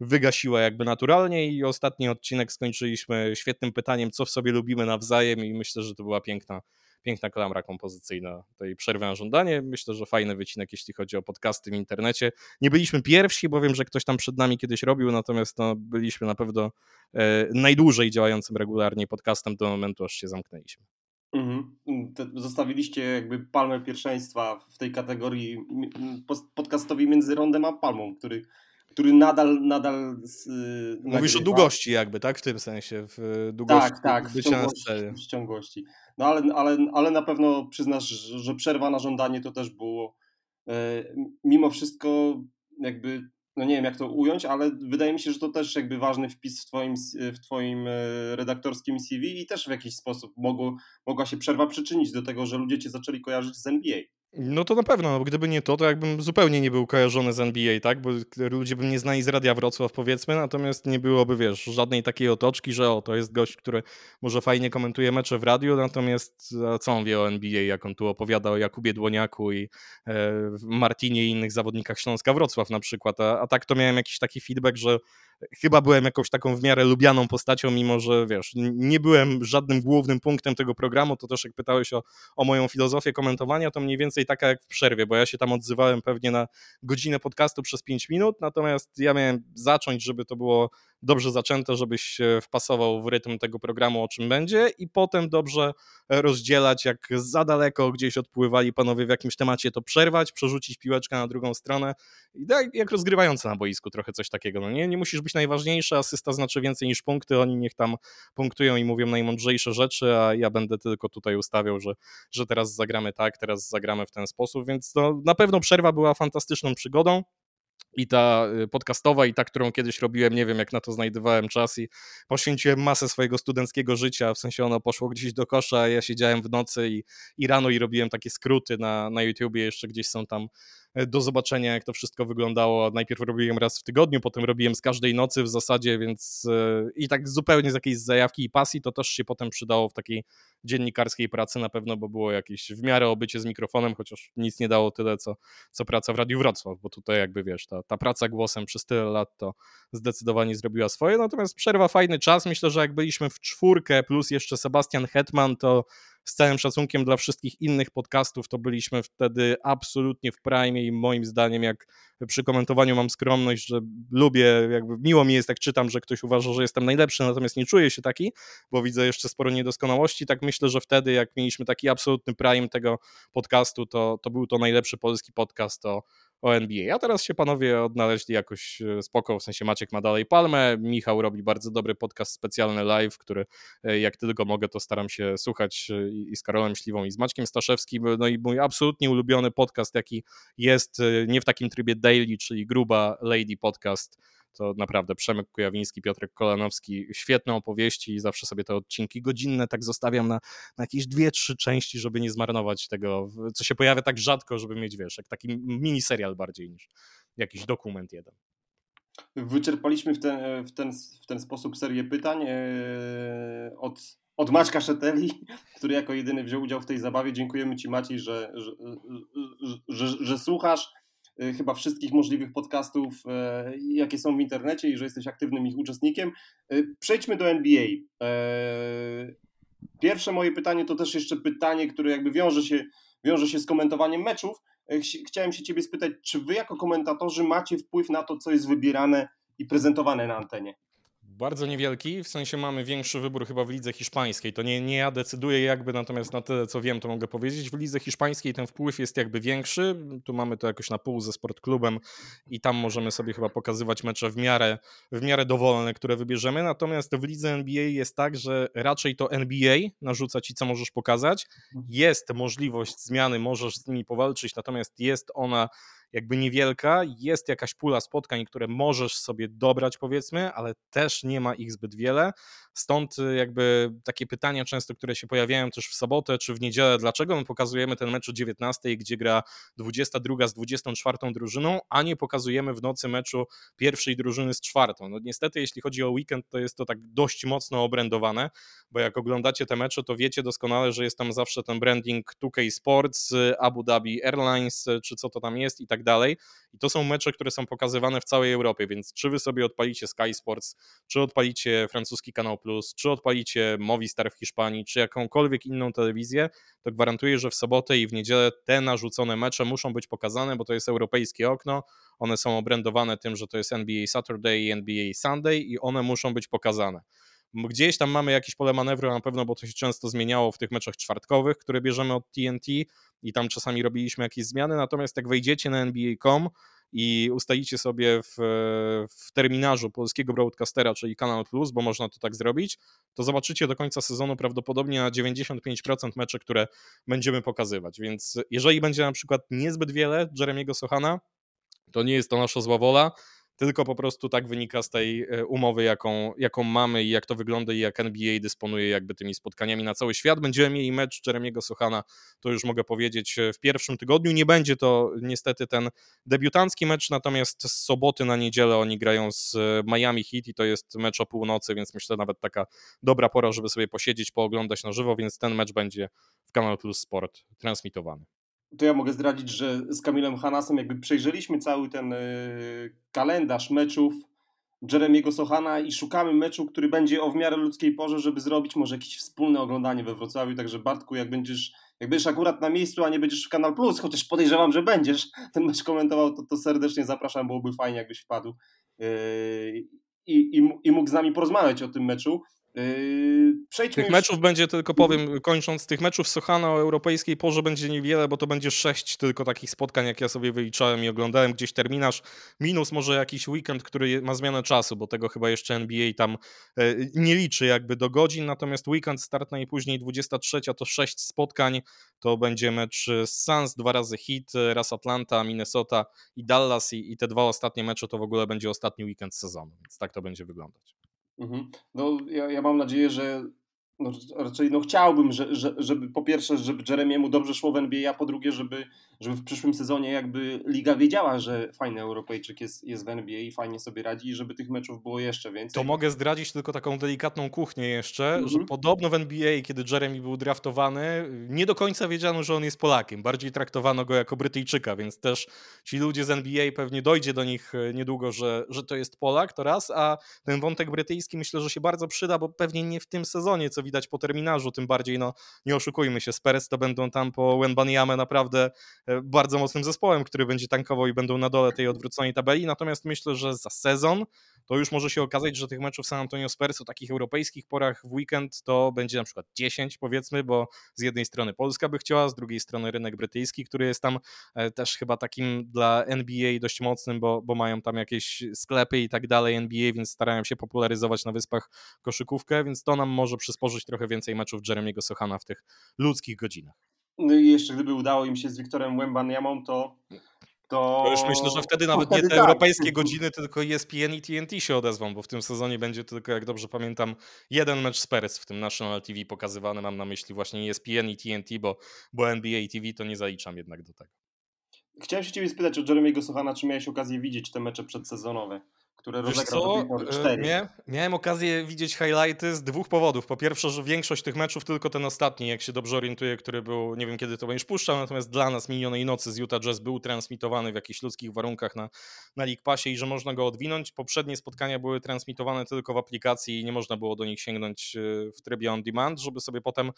wygasiła jakby naturalnie. I ostatni odcinek skończyliśmy świetnym pytaniem, co w sobie lubimy nawzajem, i myślę, że to była piękna, piękna klamra kompozycyjna tej przerwy na żądanie. Myślę, że fajny wycinek, jeśli chodzi o podcasty w internecie. Nie byliśmy pierwsi, bo wiem, że ktoś tam przed nami kiedyś robił, natomiast no, byliśmy na pewno e, najdłużej działającym regularnie podcastem do momentu, aż się zamknęliśmy. Mhm. Zostawiliście jakby palmę pierwszeństwa w tej kategorii podcastowi między rondem a palmą, który który nadal, nadal yy, Mówisz o długości jakby, tak? W tym sensie, w długości Tak, tak, w ciągłości, w ciągłości. No ale, ale, ale na pewno przyznasz, że przerwa na żądanie to też było yy, mimo wszystko jakby, no nie wiem jak to ująć, ale wydaje mi się, że to też jakby ważny wpis w twoim, w twoim redaktorskim CV i też w jakiś sposób mogło, mogła się przerwa przyczynić do tego, że ludzie cię zaczęli kojarzyć z NBA. No to na pewno, no, gdyby nie to, to jakbym zupełnie nie był kojarzony z NBA, tak? Bo ludzie by mnie znali z Radia Wrocław, powiedzmy, natomiast nie byłoby, wiesz, żadnej takiej otoczki, że o, to jest gość, który może fajnie komentuje mecze w radiu, natomiast co on wie o NBA, jak on tu opowiada o Jakubie Dłoniaku i e, Martinie i innych zawodnikach Śląska Wrocław na przykład, a, a tak to miałem jakiś taki feedback, że chyba byłem jakąś taką w miarę lubianą postacią, mimo że wiesz, nie byłem żadnym głównym punktem tego programu, to też jak pytałeś o, o moją filozofię komentowania, to mniej więcej taka jak w przerwie, bo ja się tam odzywałem pewnie na godzinę podcastu przez 5 minut, natomiast ja miałem zacząć, żeby to było dobrze zaczęte, żebyś wpasował w rytm tego programu, o czym będzie i potem dobrze rozdzielać, jak za daleko gdzieś odpływali panowie w jakimś temacie, to przerwać, przerzucić piłeczkę na drugą stronę i tak jak rozgrywający na boisku trochę coś takiego, no nie? Nie musisz być najważniejszy, asysta znaczy więcej niż punkty, oni niech tam punktują i mówią najmądrzejsze rzeczy, a ja będę tylko tutaj ustawiał, że, że teraz zagramy tak, teraz zagramy w ten sposób, więc no, na pewno przerwa była fantastyczną przygodą i ta y, podcastowa, i ta, którą kiedyś robiłem, nie wiem jak na to znajdowałem czas i poświęciłem masę swojego studenckiego życia, w sensie ono poszło gdzieś do kosza, ja siedziałem w nocy i, i rano i robiłem takie skróty na, na YouTubie, jeszcze gdzieś są tam do zobaczenia, jak to wszystko wyglądało. Najpierw robiłem raz w tygodniu, potem robiłem z każdej nocy w zasadzie, więc e, i tak zupełnie z jakiejś zajawki i pasji, to też się potem przydało w takiej dziennikarskiej pracy na pewno, bo było jakieś w miarę obycie z mikrofonem, chociaż nic nie dało tyle, co, co praca w Radiu Wrocław, bo tutaj jakby wiesz, ta, ta praca głosem przez tyle lat to zdecydowanie zrobiła swoje, natomiast przerwa fajny czas, myślę, że jak byliśmy w czwórkę plus jeszcze Sebastian Hetman, to z całym szacunkiem dla wszystkich innych podcastów, to byliśmy wtedy absolutnie w prime i moim zdaniem, jak przy komentowaniu mam skromność, że lubię, jakby miło mi jest, jak czytam, że ktoś uważa, że jestem najlepszy, natomiast nie czuję się taki, bo widzę jeszcze sporo niedoskonałości, tak myślę, że wtedy, jak mieliśmy taki absolutny prime tego podcastu, to, to był to najlepszy polski podcast o NBA. A teraz się panowie odnaleźli jakoś e, spoko, w sensie Maciek ma dalej palmę, Michał robi bardzo dobry podcast specjalny live, który e, jak tylko mogę, to staram się słuchać e, i z Karolem Śliwą i z Maćkiem Staszewskim, no i mój absolutnie ulubiony podcast, jaki jest nie w takim trybie daily, czyli gruba lady podcast, to naprawdę Przemek Kujawiński, Piotrek Kolanowski, świetne opowieści i zawsze sobie te odcinki godzinne tak zostawiam na, na jakieś dwie, trzy części, żeby nie zmarnować tego, co się pojawia tak rzadko, żeby mieć, wiesz, jak taki mini serial bardziej niż jakiś dokument jeden. Wyczerpaliśmy w ten, w ten, w ten sposób serię pytań e, od, od Maćka Szeteli, który jako jedyny wziął udział w tej zabawie. Dziękujemy Ci Maciej, że, że, że, słuchasz chyba wszystkich możliwych podcastów, e, jakie są w internecie i że jesteś aktywnym ich uczestnikiem. Y, przejdźmy do NBA. Pierwsze moje pytanie to też jeszcze pytanie, które jakby wiąże się, wiąże się z komentowaniem meczów. Chciałem się Ciebie spytać, czy Wy jako komentatorzy macie wpływ na to, co jest wybierane i prezentowane na antenie? Bardzo niewielki, w sensie mamy większy wybór chyba w lidze hiszpańskiej. To nie, nie ja decyduję jakby, natomiast na tyle co wiem to mogę powiedzieć. W lidze hiszpańskiej ten wpływ jest jakby większy. Tu mamy to jakoś na pół ze sportklubem i tam możemy sobie chyba pokazywać mecze w miarę, w miarę dowolne, które wybierzemy. Natomiast w lidze NBA jest tak, że raczej to NBA narzuca ci co możesz pokazać. Jest możliwość zmiany, możesz z nimi powalczyć, natomiast jest ona jakby niewielka, jest jakaś pula spotkań, które możesz sobie dobrać powiedzmy, ale też nie ma ich zbyt wiele. Stąd y, jakby takie pytania często, które się pojawiają też w sobotę czy w niedzielę, dlaczego my pokazujemy ten mecz o 19, gdzie gra 22 z 24 drużyną, a nie pokazujemy w nocy meczu pierwszej drużyny z czwartą. No niestety, jeśli chodzi o weekend, to jest to tak dość mocno obrędowane, bo jak oglądacie te mecze, to wiecie doskonale, że jest tam zawsze ten branding 2K Sports, y, Abu Dhabi Airlines, y, czy co to tam jest i tak dalej. I to są mecze, które są pokazywane w całej Europie, więc czy wy sobie odpalicie Sky Sports, czy odpalicie francuski kanał Plus, czy odpalicie Movistar w Hiszpanii, czy jakąkolwiek inną telewizję, to gwarantuję, że w sobotę i w niedzielę te narzucone mecze muszą być pokazane, bo to jest europejskie okno. One są obrędowane tym, że to jest NBA Saturday i NBA Sunday i one muszą być pokazane. Gdzieś tam mamy jakieś pole manewru na pewno, bo to się często zmieniało w tych meczach czwartkowych, które bierzemy od TNT i tam czasami robiliśmy jakieś zmiany, natomiast jak wejdziecie na NBA.com i ustalicie sobie w, w terminarzu polskiego broadcastera, czyli Kanal Plus, bo można to tak zrobić, to zobaczycie do końca sezonu prawdopodobnie na 95% mecze, które będziemy pokazywać. Więc jeżeli będzie na przykład niezbyt wiele Jeremiego Sochana, to nie jest to nasza zła wola tylko po prostu tak wynika z tej e, umowy, jaką, jaką mamy i jak to wygląda i jak NBA dysponuje jakby tymi spotkaniami na cały świat. Będziemy mieli mecz Jeremiego Sochana, to już mogę powiedzieć, e, w pierwszym tygodniu. Nie będzie to niestety ten debiutancki mecz, natomiast z soboty na niedzielę oni grają z e, Miami Heat i to jest mecz o północy, więc myślę nawet taka dobra pora, żeby sobie posiedzieć, pooglądać na żywo, więc ten mecz będzie w Kanal Plus Sport transmitowany to ja mogę zdradzić, że z Kamilem Hanasem jakby przejrzeliśmy cały ten y, kalendarz meczów Jeremiego Sochana i szukamy meczu, który będzie o w miarę ludzkiej porze, żeby zrobić może jakieś wspólne oglądanie we Wrocławiu, także Bartku, jak będziesz, jak będziesz akurat na miejscu, a nie będziesz w Kanal Plus, chociaż podejrzewam, że będziesz (laughs) ten mecz komentował, to, to serdecznie zapraszam, byłoby fajnie, jakbyś wpadł yy, i, i, i mógł z nami porozmawiać o tym meczu. Yy, przejdźmy tych już... meczów będzie, tylko powiem, kończąc, tych meczów Sochana o europejskiej porze będzie niewiele, bo to będzie sześć tylko takich spotkań, jak ja sobie wyliczałem i oglądałem. Gdzieś terminarz, minus może jakiś weekend, który ma zmianę czasu, bo tego chyba jeszcze NBA tam e, nie liczy jakby do godzin, natomiast weekend start najpóźniej 23 to sześć spotkań, to będzie mecz z Suns, dwa razy Heat, raz Atlanta, Minnesota i Dallas i, i te dwa ostatnie mecze to w ogóle będzie ostatni weekend sezonu, więc tak to będzie wyglądać. Mhm. No, ja, ja mam nadzieję, że no, raczej no, chciałbym, że, że, żeby po pierwsze, żeby Jeremiemu dobrze szło w NBA, a po drugie, żeby, żeby w przyszłym sezonie jakby liga wiedziała, że fajny Europejczyk jest, jest w NBA i fajnie sobie radzi i żeby tych meczów było jeszcze więcej. To mogę zdradzić tylko taką delikatną kuchnię jeszcze, mhm. że podobno w NBA, kiedy Jeremy był draftowany, nie do końca wiedziano, że on jest Polakiem. Bardziej traktowano go jako Brytyjczyka, więc też ci ludzie z NBA pewnie dojdzie do nich e, niedługo, że, że to jest Polak, to raz, a ten wątek brytyjski myślę, że się bardzo przyda, bo pewnie nie w tym sezonie, co widać po terminarzu, tym bardziej, no nie oszukujmy się, Spurs to będą tam po Wenbaniame naprawdę e, bardzo mocnym zespołem, który będzie tankował i będą na dole tej odwróconej tabeli, natomiast myślę, że za sezon to już może się okazać, że tych meczów San Antonio Spurs o takich europejskich porach w weekend to będzie na przykład 10 powiedzmy, bo z jednej strony Polska by chciała, z drugiej strony rynek brytyjski, który jest tam e, też chyba takim dla NBA dość mocnym, bo, bo mają tam jakieś sklepy i tak dalej NBA, więc starają się popularyzować na wyspach koszykówkę, więc to nam może przysporzyć trochę więcej meczów Jeremiego Sochana w tych ludzkich godzinach. No i jeszcze gdyby udało im się z Wiktorem Wembanyamą, to to... to już myślę, że wtedy nawet wtedy nie te tak. europejskie godziny, tylko ESPN i TNT się odezwą, bo w tym sezonie będzie tylko, jak dobrze pamiętam, jeden mecz z Perez w tym National TV pokazywany. Mam na myśli właśnie ESPN i TNT, bo, bo NBA TV to nie zaliczam jednak do tego. Chciałem się ciebie spytać o Jeremy'ego Sochana, czy miałeś okazję widzieć te mecze przedsezonowe? Które rozegrał do tej pory. E, cztery. Mia, miałem okazję widzieć highlighty z dwóch powodów. Po pierwsze, że większość tych meczów, tylko ten ostatni, jak się dobrze orientuję, który był, nie wiem kiedy to będziesz puszczał, natomiast dla nas minionej nocy z Utah Jazz był transmitowany w jakichś ludzkich warunkach na, na League Passie i że można go odwinąć. Poprzednie spotkania były transmitowane tylko w aplikacji i nie można było do nich sięgnąć e, w trybie on demand, żeby sobie potem,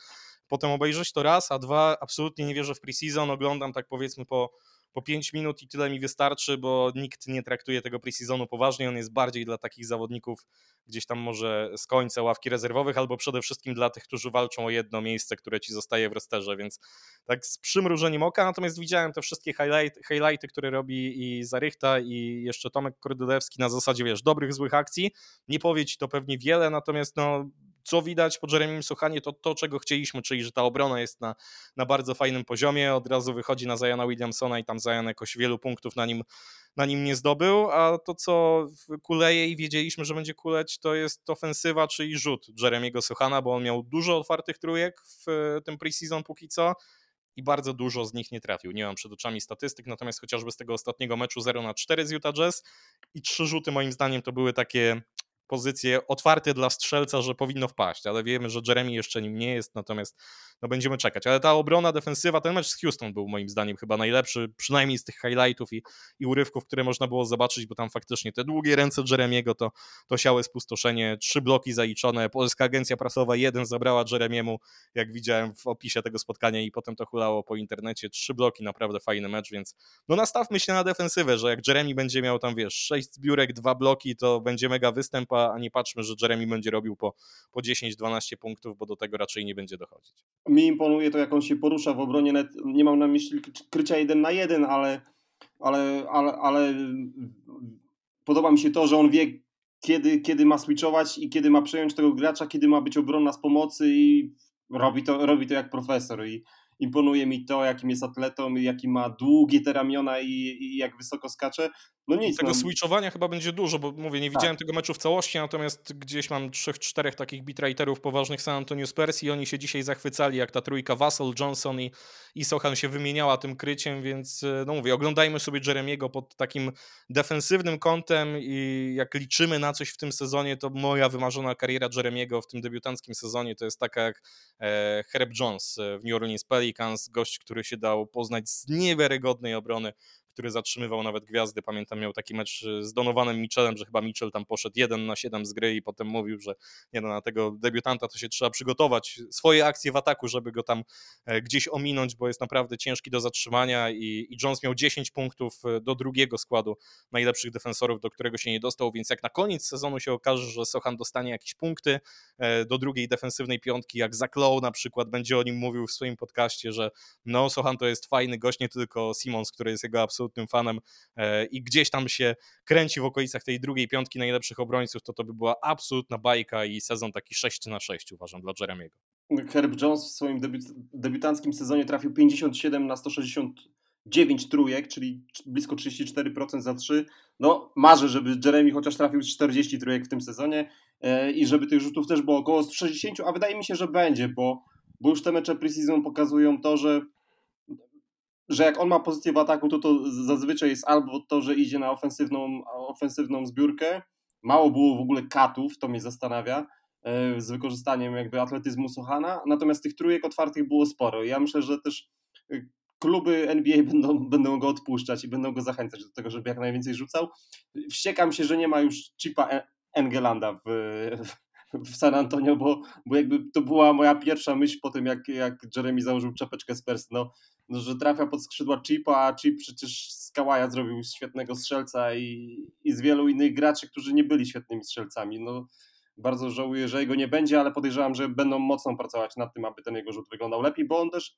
potem obejrzeć to raz, a dwa, absolutnie nie wierzę w preseason, oglądam tak powiedzmy po po 5 minut i tyle mi wystarczy, bo nikt nie traktuje tego preseasonu poważnie. On jest bardziej dla takich zawodników gdzieś tam może z końca ławki rezerwowych, albo przede wszystkim dla tych, którzy walczą o jedno miejsce, które ci zostaje w rosterze, więc tak z przymrużeniem oka. Natomiast widziałem te wszystkie highlight, highlighty, które robi i Zarychta i jeszcze Tomek Kordylewski na zasadzie, wiesz, dobrych, złych akcji. Nie powie ci to pewnie wiele, natomiast no co widać po Jeremim Sochanie, to to, czego chcieliśmy, czyli że ta obrona jest na, na bardzo fajnym poziomie, od razu wychodzi na Zajana Williamsona i tam Zajan jakoś wielu punktów na nim, na nim nie zdobył, a to, co kuleje i wiedzieliśmy, że będzie kuleć, to jest ofensywa, czyli rzut Jeremiego Sochana, bo on miał dużo otwartych trójek w tym preseason póki co, i bardzo dużo z nich nie trafił. Nie mam przed oczami statystyk, natomiast chociażby z tego ostatniego meczu 0 na 4 z Utah Jazz i trzy rzuty moim zdaniem to były takie pozycje otwarte dla strzelca, że powinno wpaść, ale wiemy, że Jeremy jeszcze nim nie jest, natomiast no będziemy czekać. Ale ta obrona, defensywa, ten mecz z Houston był moim zdaniem chyba najlepszy, przynajmniej z tych highlightów i, i urywków, które można było zobaczyć, bo tam faktycznie te długie ręce Jeremiego to, to siałe spustoszenie, trzy bloki zaliczone, Polska Agencja Prasowa jeden zabrała Jeremiemu, jak widziałem w opisie tego spotkania i potem to hulało po internecie, trzy bloki, naprawdę fajny mecz, więc no nastawmy się na defensywę, że jak Jeremy będzie miał tam, wiesz, sześć zbiórek, dwa bloki, to będzie mega występ, a nie patrzmy, że Jeremy będzie robił po, po 10-12 punktów, bo do tego raczej nie będzie dochodzić mi imponuje to, jak on się porusza w obronie. Nie mam na myśli krycia jeden na jeden, ale, ale, ale, ale podoba mi się to, że on wie, kiedy, kiedy ma switchować i kiedy ma przejąć tego gracza, kiedy ma być obronna z pomocy i robi to, robi to jak profesor. I, imponuje mi to, jakim jest atletą, jaki ma długie te ramiona i, i jak wysoko skacze. No nic. Tego no. switchowania chyba będzie dużo, bo mówię, nie tak. widziałem tego meczu w całości, natomiast gdzieś mam trzech, czterech takich beatwriterów poważnych San Antonio Spurs i oni się dzisiaj zachwycali, jak ta trójka Vassell, Johnson i, i Sochan się wymieniała tym kryciem, więc e, no mówię, oglądajmy sobie Jeremiego pod takim defensywnym kątem i jak liczymy na coś w tym sezonie, to moja wymarzona kariera Jeremiego w tym debiutanckim sezonie to jest taka jak e, Herb Jones e, w New Orleans Pelicans, gość, który się dał poznać z niewiarygodnej obrony, który zatrzymywał nawet gwiazdy. Pamiętam, miał taki mecz z Donovanem Mitchellem, że chyba Mitchell tam poszedł 1 na 7 z gry i potem mówił, że nie no, na tego debiutanta to się trzeba przygotować, swoje akcje w ataku, żeby go tam e, gdzieś ominąć, bo jest naprawdę ciężki do zatrzymania i, i Jones miał 10 punktów e, do drugiego składu najlepszych defensorów, do którego się nie dostał, więc jak na koniec sezonu się okaże, że Sochan dostanie jakieś punkty e, do drugiej defensywnej piątki, jak Zach na przykład będzie o nim mówił w swoim podcaście, że no Sochan to jest fajny gość, nie tylko Simons, który jest jego absolutnym fanem i gdzieś tam się kręci w okolicach tej drugiej piątki najlepszych obrońców, to to by była absolutna bajka i sezon taki 6 na 6 uważam dla Jeremiego. Herb Jones w swoim debiut, debiutanckim sezonie trafił 57 na 169 trójek, czyli blisko 34% za 3. No, marzę, żeby Jeremy chociaż trafił 40 trójek w tym sezonie e, i żeby tych rzutów też było około 160, a wydaje mi się, że będzie, bo, bo już te mecze preseason pokazują to, że że jak on ma pozycję w ataku, to to zazwyczaj jest albo to, że idzie na ofensywną, ofensywną zbiórkę. Mało było w ogóle katów, to mnie zastanawia, e, z wykorzystaniem jakby atletyzmu Sochana, natomiast tych trójek otwartych było sporo. Ja myślę, że też e, kluby NBA będą, będą go odpuszczać i będą go zachęcać do tego, żeby jak najwięcej rzucał. Wściekam się, że nie ma już chipa Engelanda w, w San Antonio, bo, bo jakby to była moja pierwsza myśl po tym, jak, jak Jeremy założył czapeczkę Spurs, no, no, że trafia pod skrzydła Chipa, a Chip przecież z Kałaja zrobił świetnego strzelca i, i z wielu innych graczy, którzy nie byli świetnymi strzelcami. No, bardzo żałuję, że jego nie będzie, ale podejrzewam, że będą mocno pracować nad tym, aby ten jego rzut wyglądał lepiej, bo on też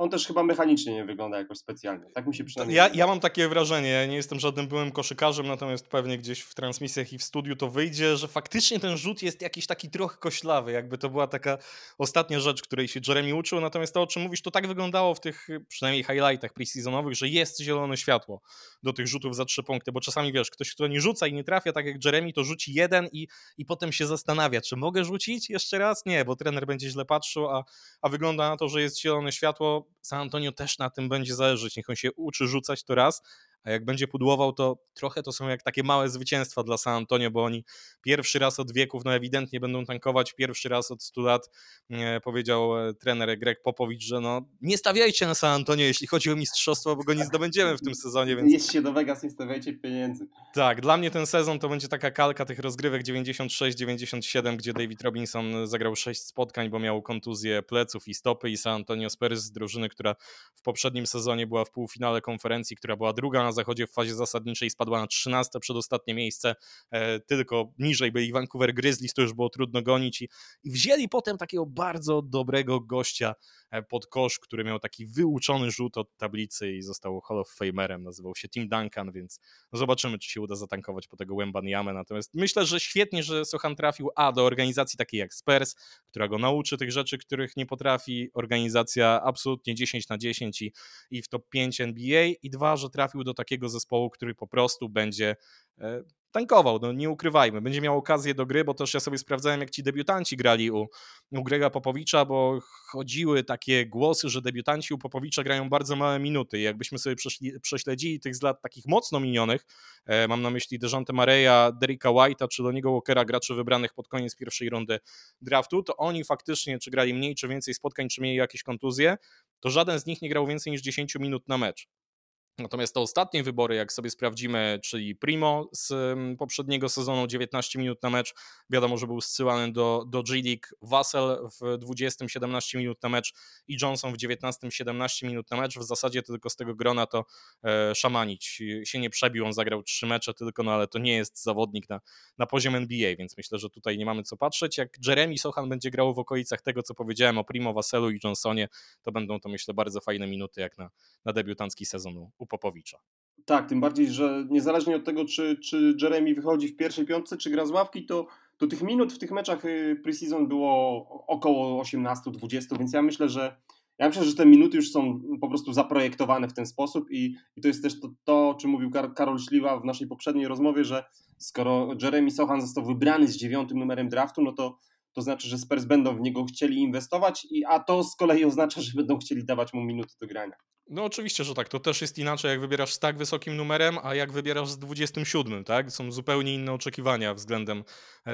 on też chyba mechanicznie nie wygląda jakoś specjalnie. Tak mi się przynajmniej ja, ja mam takie wrażenie, ja nie jestem żadnym byłym koszykarzem, natomiast pewnie gdzieś w transmisjach i w studiu to wyjdzie, że faktycznie ten rzut jest jakiś taki trochę koślawy, jakby to była taka ostatnia rzecz, której się Jeremy uczył, natomiast to o czym mówisz, to tak wyglądało w tych przynajmniej highlightach preseasonowych, że jest zielone światło do tych rzutów za trzy punkty, bo czasami wiesz, ktoś, kto nie rzuca i nie trafia, tak jak Jeremy, to rzuci jeden i, i potem się zastanawia, czy mogę rzucić jeszcze raz? Nie, bo trener będzie źle patrzył, a, a wygląda na to, że jest zielone światło. San Antonio też na tym będzie zależeć. Niech on się uczy rzucać to raz, a jak będzie pudłował, to trochę to są jak takie małe zwycięstwa dla San Antonio, bo oni pierwszy raz od wieków, no ewidentnie będą tankować, pierwszy raz od 100 lat, e, powiedział e, trener Greg Popowicz, że no nie stawiajcie na San Antonio, jeśli chodzi o mistrzostwo, bo go nie zdobędziemy w tym sezonie. Więc... Jedźcie do Vegas, nie stawiajcie pieniędzy. Tak, dla mnie ten sezon to będzie taka kalka tych rozgrywek 96-97, gdzie David Robinson zagrał 6 spotkań, bo miał kontuzję pleców i stopy i San Antonio Spurs, drużyny, która w poprzednim sezonie była w półfinale konferencji, która była druga na zachodzie w fazie zasadniczej spadła na 13 przedostatnie miejsce, e, tylko niżej byli Vancouver Grizzlies, to już było trudno gonić i, wzięli potem takiego bardzo dobrego gościa E, pod kosz, który miał taki wyuczony rzut od tablicy i został Hall of Famerem, nazywał się Tim Duncan, więc zobaczymy, czy się uda zatankować po tego Wembanyamę, natomiast myślę, że świetnie, że Sochan trafił A do organizacji takiej jak Spurs, która go nauczy tych rzeczy, których nie potrafi, organizacja absolutnie 10 na 10 i, i w top 5 NBA i dwa, że trafił do takiego zespołu, który po prostu będzie e, tankował, no nie ukrywajmy. Będzie miał okazję do gry, bo też ja sobie sprawdzałem, jak ci debiutanci grali u, u Grega Popowicza, bo chodziły takie głosy, że debiutanci u Popowicza grają bardzo małe minuty i jakbyśmy sobie prześledzili tych z lat takich mocno minionych, e, mam na myśli Dejante Mareya, Derricka White'a czy Loniego Walkera, graczy wybranych pod koniec pierwszej rundy draftu, to oni faktycznie, czy grali mniej, czy więcej spotkań, czy mieli jakieś kontuzje, to żaden z nich nie grał więcej niż 10 minut na mecz. Natomiast te ostatnie wybory, jak sobie sprawdzimy, czyli Primo z mm, poprzedniego sezonu 19 minut na mecz, wiadomo, że był zsyłany do, do G-League, Wassel w 20 17 minut na mecz i Johnson w 19 17 minut na mecz. W zasadzie tylko z tego grona to e, Szamanić się nie przebił, on zagrał trzy mecze tylko, no ale to nie jest zawodnik na, na poziom NBA, więc myślę, że tutaj nie mamy co patrzeć. Jak Jeremy Sochan będzie grał w okolicach tego, co powiedziałem o Primo, Wasselu i Johnsonie, to będą to myślę bardzo fajne minuty jak na, na debiutancki sezon Popowicza. Tak, tym bardziej, że niezależnie od tego, czy, czy Jeremy wychodzi w pierwszej piątce, czy gra z ławki, to, to tych minut w tych meczach y, preseason było około 18-20, więc ja myślę, że ja myślę, że te minuty już są po prostu zaprojektowane w ten sposób i, i to jest też to, to, o czym mówił Karol Śliwa w naszej poprzedniej rozmowie, że skoro Jeremy Sochan został wybrany z dziewiątym numerem draftu, no to, to znaczy, że Spurs będą w niego chcieli inwestować, i, a to z kolei oznacza, że będą chcieli dawać mu minuty do grania. No oczywiście, że tak. To też jest inaczej, jak wybierasz z tak wysokim numerem, a jak wybierasz z 27, tak? Są zupełnie inne oczekiwania względem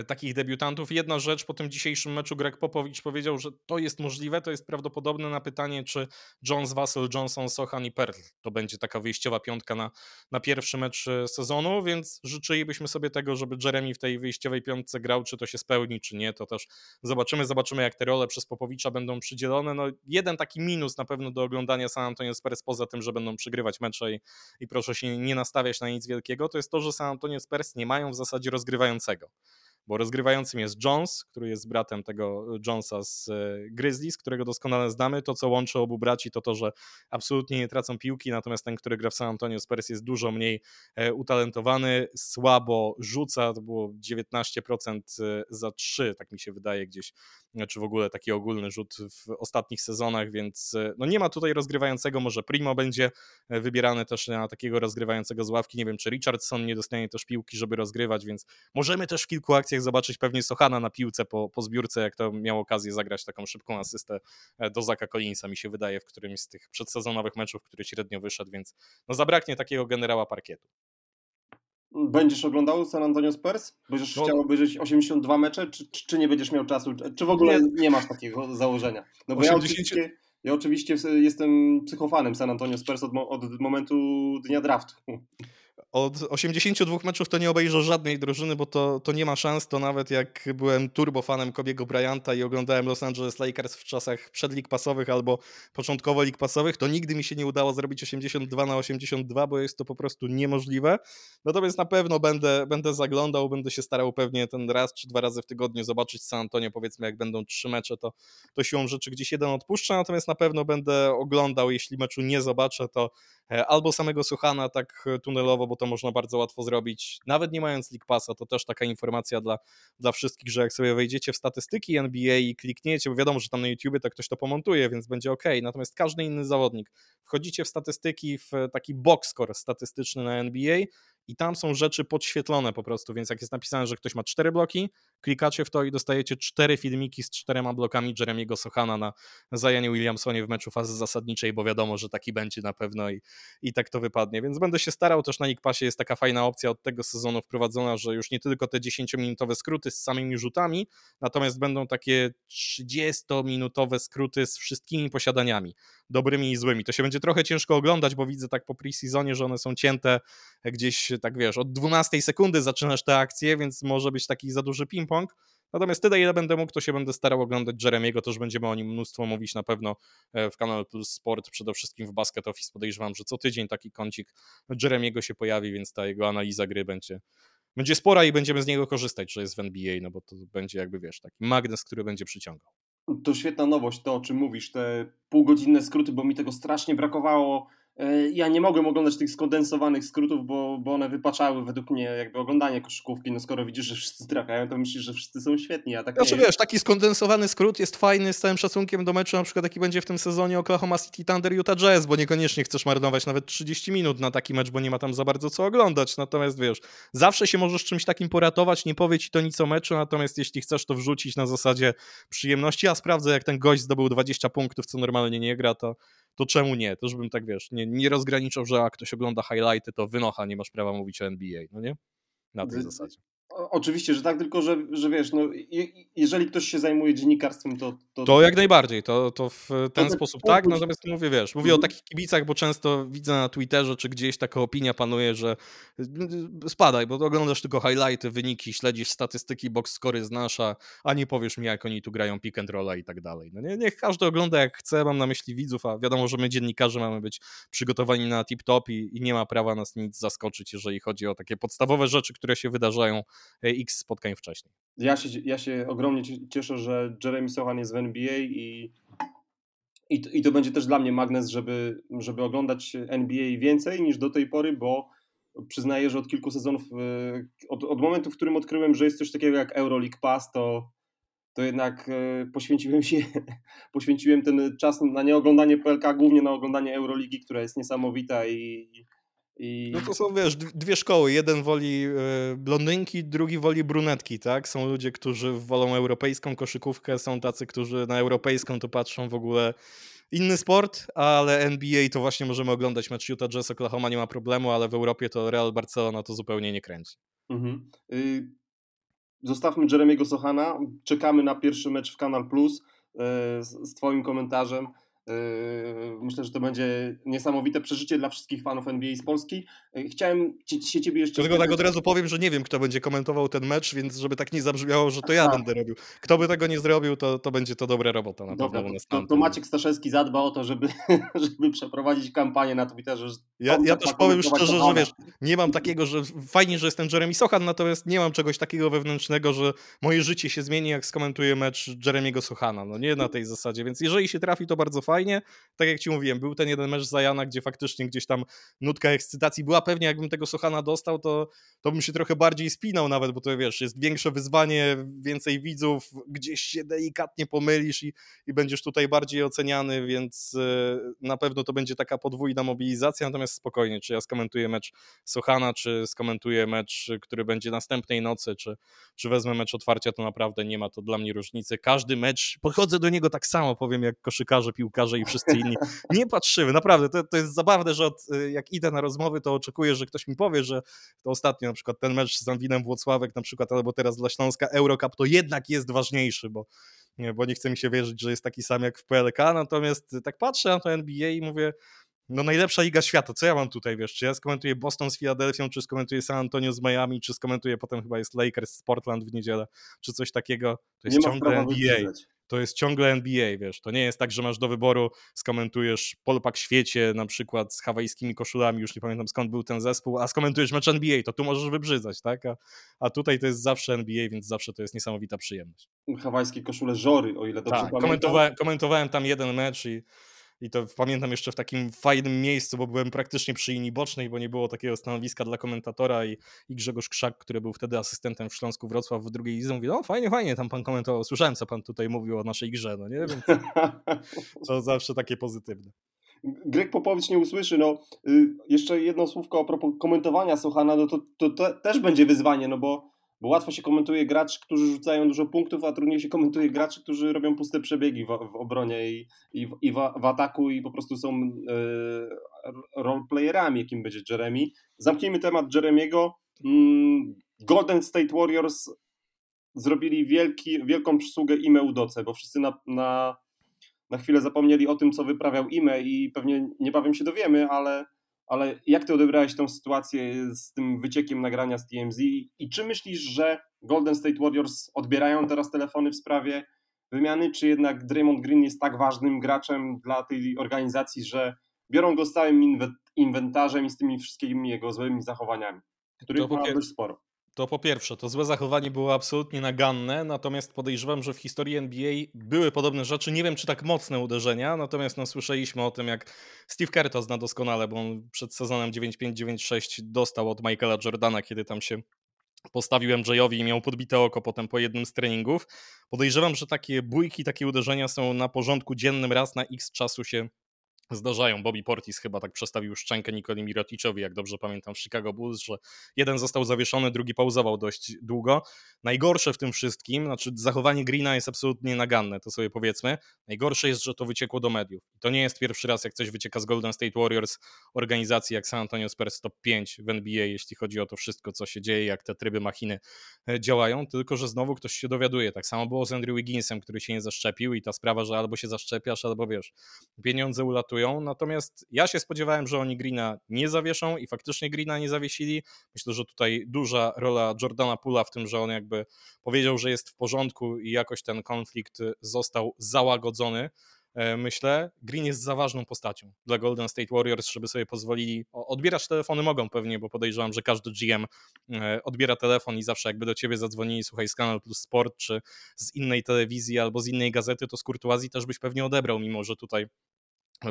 takich debiutantów. Jedna rzecz, po tym dzisiejszym meczu Greg Popowicz powiedział, że to jest możliwe, to jest prawdopodobne na pytanie, czy Jones, Vassell, Johnson, Sochan i Perl to będzie taka wyjściowa piątka na, na pierwszy mecz e, sezonu, więc życzylibyśmy sobie tego, żeby Jeremy w tej wyjściowej piątce grał, czy to się spełni, czy nie, to też zobaczymy, zobaczymy jak te role przez Popowicza będą przydzielone. No jeden taki minus na pewno do oglądania San Antonio Spurs poza tym, że będą przegrywać mecze i, i proszę się nie nastawiać na nic wielkiego, to jest to, że San Antonio Spurs nie mają w zasadzie rozgrywającego bo rozgrywającym jest Jones, który jest bratem tego Jonesa z e, Grizzlies, którego doskonale znamy. To, co łączy obu braci, to to, że absolutnie nie tracą piłki, natomiast ten, który gra w San Antonio Spurs jest dużo mniej e, utalentowany, słabo rzuca, to było 19% e, za 3, tak mi się wydaje gdzieś, czy w ogóle taki ogólny rzut w ostatnich sezonach, więc no nie ma tutaj rozgrywającego, może Primo będzie wybierany też na takiego rozgrywającego z ławki, nie wiem, czy Richardson nie dostanie też piłki, żeby rozgrywać, więc możemy też w kilku akcjach zobaczyć pewnie Sochana na piłce po, po zbiórce, jak to miał okazję zagrać taką szybką asystę e, do Zaka Collinsa, mi się wydaje, w którymś z tych przedsezonowych meczów, który średnio wyszedł, więc no zabraknie takiego generała parkietu. Będziesz oglądał San Antonio Spurs? Będziesz no. chciał obejrzeć 82 mecze, czy, czy, nie będziesz miał czasu? Czy w ogóle nie, nie masz takiego założenia? No bo 80... ja, oczywiście, ja oczywiście jestem psychofanem San Antonio Spurs od, od momentu dnia draftu. Od 82 meczów to nie obejrzę żadnej drużyny, bo to, to nie ma szans. To nawet jak byłem turbofanem Kobiego Bryanta i oglądałem Los Angeles Lakers w czasach przedlig pasowych albo początkowo lig pasowych, to nigdy mi się nie udało zrobić 82 na 82, bo jest to po prostu niemożliwe. Natomiast na pewno będę, będę zaglądał, będę się starał pewnie ten raz czy dwa razy w tygodniu zobaczyć San Antonio. Powiedzmy, jak będą trzy mecze, to, to siłą rzeczy gdzieś jeden odpuszczę. Natomiast na pewno będę oglądał, jeśli meczu nie zobaczę, to E, albo samego Suchana tak e, bo to można bardzo łatwo zrobić, nawet nie mając League Passa, to też taka informacja dla, dla wszystkich, że jak sobie wejdziecie w statystyki NBA i klikniecie, bo wiadomo, że tam na YouTubie to ktoś to pomontuje, więc będzie ok, natomiast każdy inny zawodnik, wchodzicie w statystyki, w taki box score statystyczny na NBA i tam są rzeczy podświetlone po prostu, więc jak jest napisane, że ktoś ma cztery bloki, klikacie w to i dostajecie cztery filmiki z czterema blokami Jeremiego Sochana na Zajanie Williamsonie w meczu fazy zasadniczej, bo wiadomo, że taki będzie na pewno i, i tak to wypadnie, więc będę się starał, też na Nick Passie jest taka fajna opcja od tego sezonu wprowadzona, że już nie tylko te 10-minutowe skróty z samymi rzutami, natomiast będą takie 30-minutowe skróty z wszystkimi posiadaniami, dobrymi i złymi. To się będzie trochę ciężko oglądać, bo widzę tak po pre-seasonie, że one są cięte gdzieś tak wiesz, od 12 sekundy zaczynasz tę akcję, więc może być taki za duży ping-pong. Natomiast tyle, ile będę mógł, to się będę starał oglądać Jeremiego, też będziemy o nim mnóstwo mówić na pewno e, w Kanal Plus Sport, przede wszystkim w Basket Office. Podejrzewam, że co tydzień taki kącik Jeremiego się pojawi, więc ta jego analiza gry będzie, będzie spora i będziemy z niego korzystać, że jest w NBA, no bo to będzie jakby, wiesz, taki magnes, który będzie przyciągał. To świetna nowość, to o czym mówisz, te półgodzinne skróty, bo mi tego strasznie brakowało ja nie mogłem oglądać tych skondensowanych skrótów, bo, bo one wypaczały według mnie jakby oglądanie koszykówki. No skoro widzisz, że wszyscy trafiają, to myślisz, że wszyscy są świetni, a tak znaczy, wiesz, taki skondensowany skrót jest fajny z całym szacunkiem do meczu, na przykład jaki będzie w tym sezonie Oklahoma City Thunder Utah Jazz, bo niekoniecznie chcesz marnować nawet 30 minut na taki mecz, bo nie ma tam za bardzo co oglądać. Natomiast wiesz, zawsze się możesz czymś takim poratować, nie powie ci to nic o meczu, natomiast jeśli chcesz to wrzucić na zasadzie przyjemności, ja sprawdzę jak ten gość zdobył 20 punktów, co normalnie nie gra, to to czemu nie? Też bym tak, wiesz, nie, nie rozgraniczał, że jak ktoś ogląda highlighty, to wynocha, nie masz prawa mówić o NBA, no nie? Na tej zasadzie. Oczywiście, że tak, tylko że, że wiesz, no, jeżeli ktoś się zajmuje dziennikarstwem, to. To, to jak najbardziej, to, to w ten to sposób tak. Natomiast mówię, wiesz, mówię o mhm. takich kibicach, bo często widzę na Twitterze, czy gdzieś taka opinia panuje, że spadaj, bo oglądasz tylko highlighty, wyniki, śledzisz statystyki, box scory znasz, a, nie powiesz mi, jak oni tu grają pick and rolla i tak dalej. No nie, niech każdy ogląda jak chce, mam na myśli widzów, a wiadomo, że my dziennikarze mamy być przygotowani na tip-top i, i nie ma prawa nas nic zaskoczyć, jeżeli chodzi o takie podstawowe rzeczy, które się wydarzają x spotkań wcześniej. Ja się, ja się ogromnie cieszę, że Jeremy Sohan jest w NBA i, i, i to będzie też dla mnie magnes, żeby, żeby oglądać NBA więcej niż do tej pory, bo przyznaję, że od kilku sezonów, e, od, od momentu, w którym odkryłem, że jest coś takiego jak Euroleague Pass, to, to jednak e, poświęciłem się, (laughs) poświęciłem ten czas na nieoglądanie PLK, głównie na oglądanie Euroligi, która jest niesamowita i, I... No to są, wiesz, dwie szkoły. Jeden woli e, blondynki, drugi woli brunetki, tak? Są ludzie, którzy wolą europejską koszykówkę, są tacy, którzy na europejską to patrzą w ogóle inny sport, ale NBA to właśnie możemy oglądać mecz Utah Jazz, Oklahoma nie ma problemu, ale w Europie to Real Barcelona to zupełnie nie kręci. Mhm. Y zostawmy Jeremiego Sochana, czekamy na pierwszy mecz w Kanal Plus y z, z twoim komentarzem. Yy, myślę, że to będzie niesamowite przeżycie dla wszystkich fanów NBA z Polski. Yy, chciałem się ciebie jeszcze... Tylko tak od razu powiem, że nie wiem, kto będzie komentował ten mecz, więc żeby tak nie zabrzmiało, że to ja będę robił. Kto by tego nie zrobił, to, to będzie to dobra robota na Dobra, pewno. To, to, Maciek Staszewski zadba o to, żeby, (laughs) żeby przeprowadzić kampanię na Twitterze. Ja, ja też powiem szczerze, że wiesz, nie mam takiego, że fajnie, że jestem Jeremy Sochan, natomiast nie mam czegoś takiego wewnętrznego, że moje życie się zmieni, jak skomentuję mecz Jeremiego Sochana. No nie na tej zasadzie, więc jeżeli się trafi, to bardzo fajnie fajnie. Tak jak ci mówiłem, był ten jeden mecz Zajana, gdzie faktycznie gdzieś tam nutka ekscytacji była. Pewnie jakbym tego Sochana dostał, to, to bym się trochę bardziej spinał nawet, bo to wiesz, jest większe wyzwanie, więcej widzów, gdzieś się delikatnie pomylisz i, i będziesz tutaj bardziej oceniany, więc e, na pewno to będzie taka podwójna mobilizacja, natomiast spokojnie, czy ja skomentuję mecz Sochana, czy skomentuję mecz, który będzie następnej nocy, czy, czy wezmę mecz otwarcia, to naprawdę nie ma to dla mnie różnicy. Każdy mecz, podchodzę do niego tak samo, powiem, jak koszykarze, piłkarze, i wszyscy inni. Nie patrzymy, naprawdę, to, to jest zabawne, że od, y, jak idę na rozmowy, to oczekuję, że ktoś mi powie, że to ostatnio na przykład ten mecz z Anwinem Włocławek na przykład, albo teraz dla Śląska Eurocup, to jednak jest ważniejszy, bo nie, bo nie chce mi się wierzyć, że jest taki sam jak w PLK, natomiast tak patrzę na to NBA i mówię, no najlepsza liga świata, co ja mam tutaj, wiesz, czy ja skomentuję Boston z Filadelfią, czy skomentuję San Antonio z Miami, czy skomentuję potem chyba jest Lakers z Portland w niedzielę, czy coś takiego, to jest nie ciągle NBA. Wybrać to jest ciągle NBA, wiesz, to nie jest tak, że masz do wyboru, skomentujesz Polpak Świecie na przykład z hawajskimi koszulami, już nie pamiętam skąd był ten zespół, a skomentujesz mecz NBA, to tu możesz wybrzydzać, tak, a, a tutaj to jest zawsze NBA, więc zawsze to jest niesamowita przyjemność. Hawajskie koszule Żory, o ile dobrze tak, pamiętam. Komentowałem, komentowałem tam jeden mecz i i to pamiętam jeszcze w takim fajnym miejscu, bo byłem praktycznie przy linii bocznej, bo nie było takiego stanowiska dla komentatora i, i Grzegorz Krzak, który był wtedy asystentem w Śląsku Wrocław w drugiej lidze, mówi, no fajnie, fajnie, tam pan komentował, słyszałem co pan tutaj mówił o naszej grze, no nie, więc to (laughs) zawsze takie pozytywne. Greg Popowicz nie usłyszy, no y, jeszcze jedno słówko a propos komentowania Sochana, no to, to, to też będzie wyzwanie, no bo bo łatwo się komentuje graczy, którzy rzucają dużo punktów, a trudniej się komentuje graczy, którzy robią puste przebiegi w, w obronie i, i, w, i w, w, ataku i po prostu są e, roleplayerami, jakim będzie Jeremy. Zamknijmy temat Jeremiego. Mm, Golden State Warriors zrobili wielki, wielką przysługę Ime Udoce, bo wszyscy na, na, na chwilę zapomnieli o tym, co wyprawiał Ime i pewnie niebawem się dowiemy, ale ale jak ty odebrałeś tą sytuację z tym wyciekiem nagrania z TMZ i czy myślisz, że Golden State Warriors odbierają teraz telefony w sprawie wymiany, czy jednak Draymond Green jest tak ważnym graczem dla tej organizacji, że biorą go z całym inwentarzem i z tymi wszystkimi jego złymi zachowaniami, których ma dość sporo. To po pierwsze, to złe zachowanie było absolutnie naganne, natomiast podejrzewam, że w historii NBA były podobne rzeczy. Nie wiem, czy tak mocne uderzenia, natomiast no, słyszeliśmy o tym, jak Steve Kerr to zna doskonale, bo on przed sezonem 9-5-9-6 dostał od Michaela Jordana, kiedy tam się postawił MJ-owi i miał podbite oko potem po jednym z treningów. Podejrzewam, że takie bójki, takie uderzenia są na porządku dziennym, raz na x czasu się zdarzają. Bobby Portis chyba tak przestawił szczękę Nikoli Miroticzowi, jak dobrze pamiętam w Chicago Bulls, że jeden został zawieszony, drugi pauzował dość długo. Najgorsze w tym wszystkim, znaczy zachowanie Greena jest absolutnie naganne, to sobie powiedzmy. Najgorsze jest, że to wyciekło do mediów. To nie jest pierwszy raz, jak coś wycieka z Golden State Warriors, organizacji jak San Antonio Spurs top 5 w NBA, jeśli chodzi o to wszystko, co się dzieje, jak te tryby machiny e, działają, tylko że znowu ktoś się dowiaduje. Tak samo było z Andrew Wigginsem, który się nie zaszczepił i ta sprawa, że albo się zaszczepiasz, albo wiesz, pieniądze ulatują natomiast ja się spodziewałem, że oni Greena nie zawieszą i faktycznie Greena nie zawiesili. Myślę, że tutaj duża rola Jordana Pula w tym, że on jakby powiedział, że jest w porządku i jakoś ten konflikt został załagodzony e, myślę, Green jest za ważną postacią dla Golden State Warriors, żeby sobie pozwolili. Odbierać telefony mogą pewnie, bo podejrzewam, że każdy GM e, odbiera telefon i zawsze jakby do ciebie zadzwonili, słuchaj, z Kanal Plus Sport, czy z innej telewizji albo z innej gazety, to z kurtuazji też byś pewnie odebrał, mimo że tutaj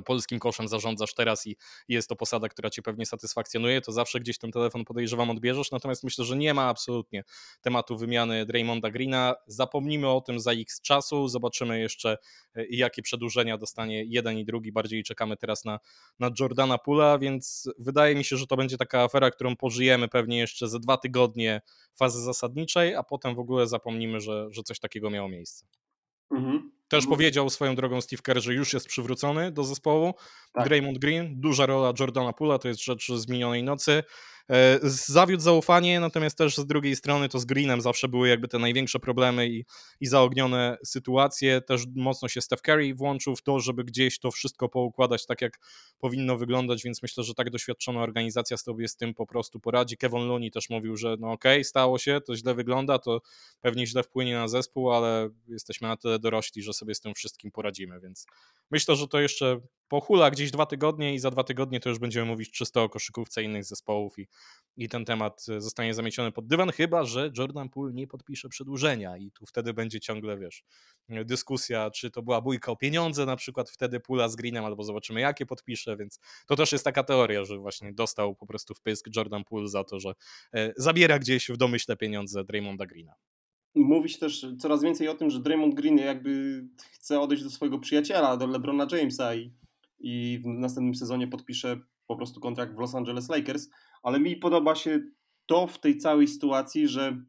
polskim koszem zarządzasz teraz i jest to posada, która cię pewnie satysfakcjonuje, to zawsze gdzieś ten telefon podejrzewam odbierzesz, natomiast myślę, że nie ma absolutnie tematu wymiany Draymonda Greena. Zapomnimy o tym za x czasu, zobaczymy jeszcze e, jakie przedłużenia dostanie jeden i drugi, bardziej czekamy teraz na, na Jordana Pula, więc wydaje mi się, że to będzie taka afera, którą pożyjemy pewnie jeszcze ze dwa tygodnie fazy zasadniczej, a potem w ogóle zapomnimy, że, że coś takiego miało miejsce. Mhm. Też mhm. powiedział swoją drogą Steve Kerr, że już jest przywrócony do zespołu. Tak. Draymond Green, duża rola Jordana Pula, to jest rzecz z minionej nocy. E, zawiódł zaufanie, natomiast też z drugiej strony to z Greenem zawsze były jakby te największe problemy i, i zaognione sytuacje. Też mocno się Steph Curry włączył w to, żeby gdzieś to wszystko poukładać tak, jak powinno wyglądać, więc myślę, że tak doświadczona organizacja sobie z tym po prostu poradzi. Kevin Looney też mówił, że no okej, okay, stało się, to źle wygląda, to pewnie źle wpłynie na zespół, ale jesteśmy na tyle dorośli, że sobie z tym wszystkim poradzimy, więc myślę, że to jeszcze pohula gdzieś dwa tygodnie i za dwa tygodnie to już będziemy mówić czysto o koszykówce innych zespołów i, i ten temat e, zostanie zamieciony pod dywan, chyba że Jordan Poole nie podpisze przedłużenia i tu wtedy będzie ciągle, wiesz, dyskusja, czy to była bójka o pieniądze na przykład wtedy Pula z Greenem, albo zobaczymy jakie podpisze, więc to też jest taka teoria, że właśnie dostał po prostu w pysk Jordan Poole za to, że e, zabiera gdzieś w domyśle pieniądze Draymonda Greena. Mówi się też coraz więcej o tym, że Draymond Green jakby chce odejść do swojego przyjaciela, do LeBrona Jamesa i i w następnym sezonie podpisze po prostu kontrakt w Los Angeles Lakers, ale mi podoba się to w tej całej sytuacji, że,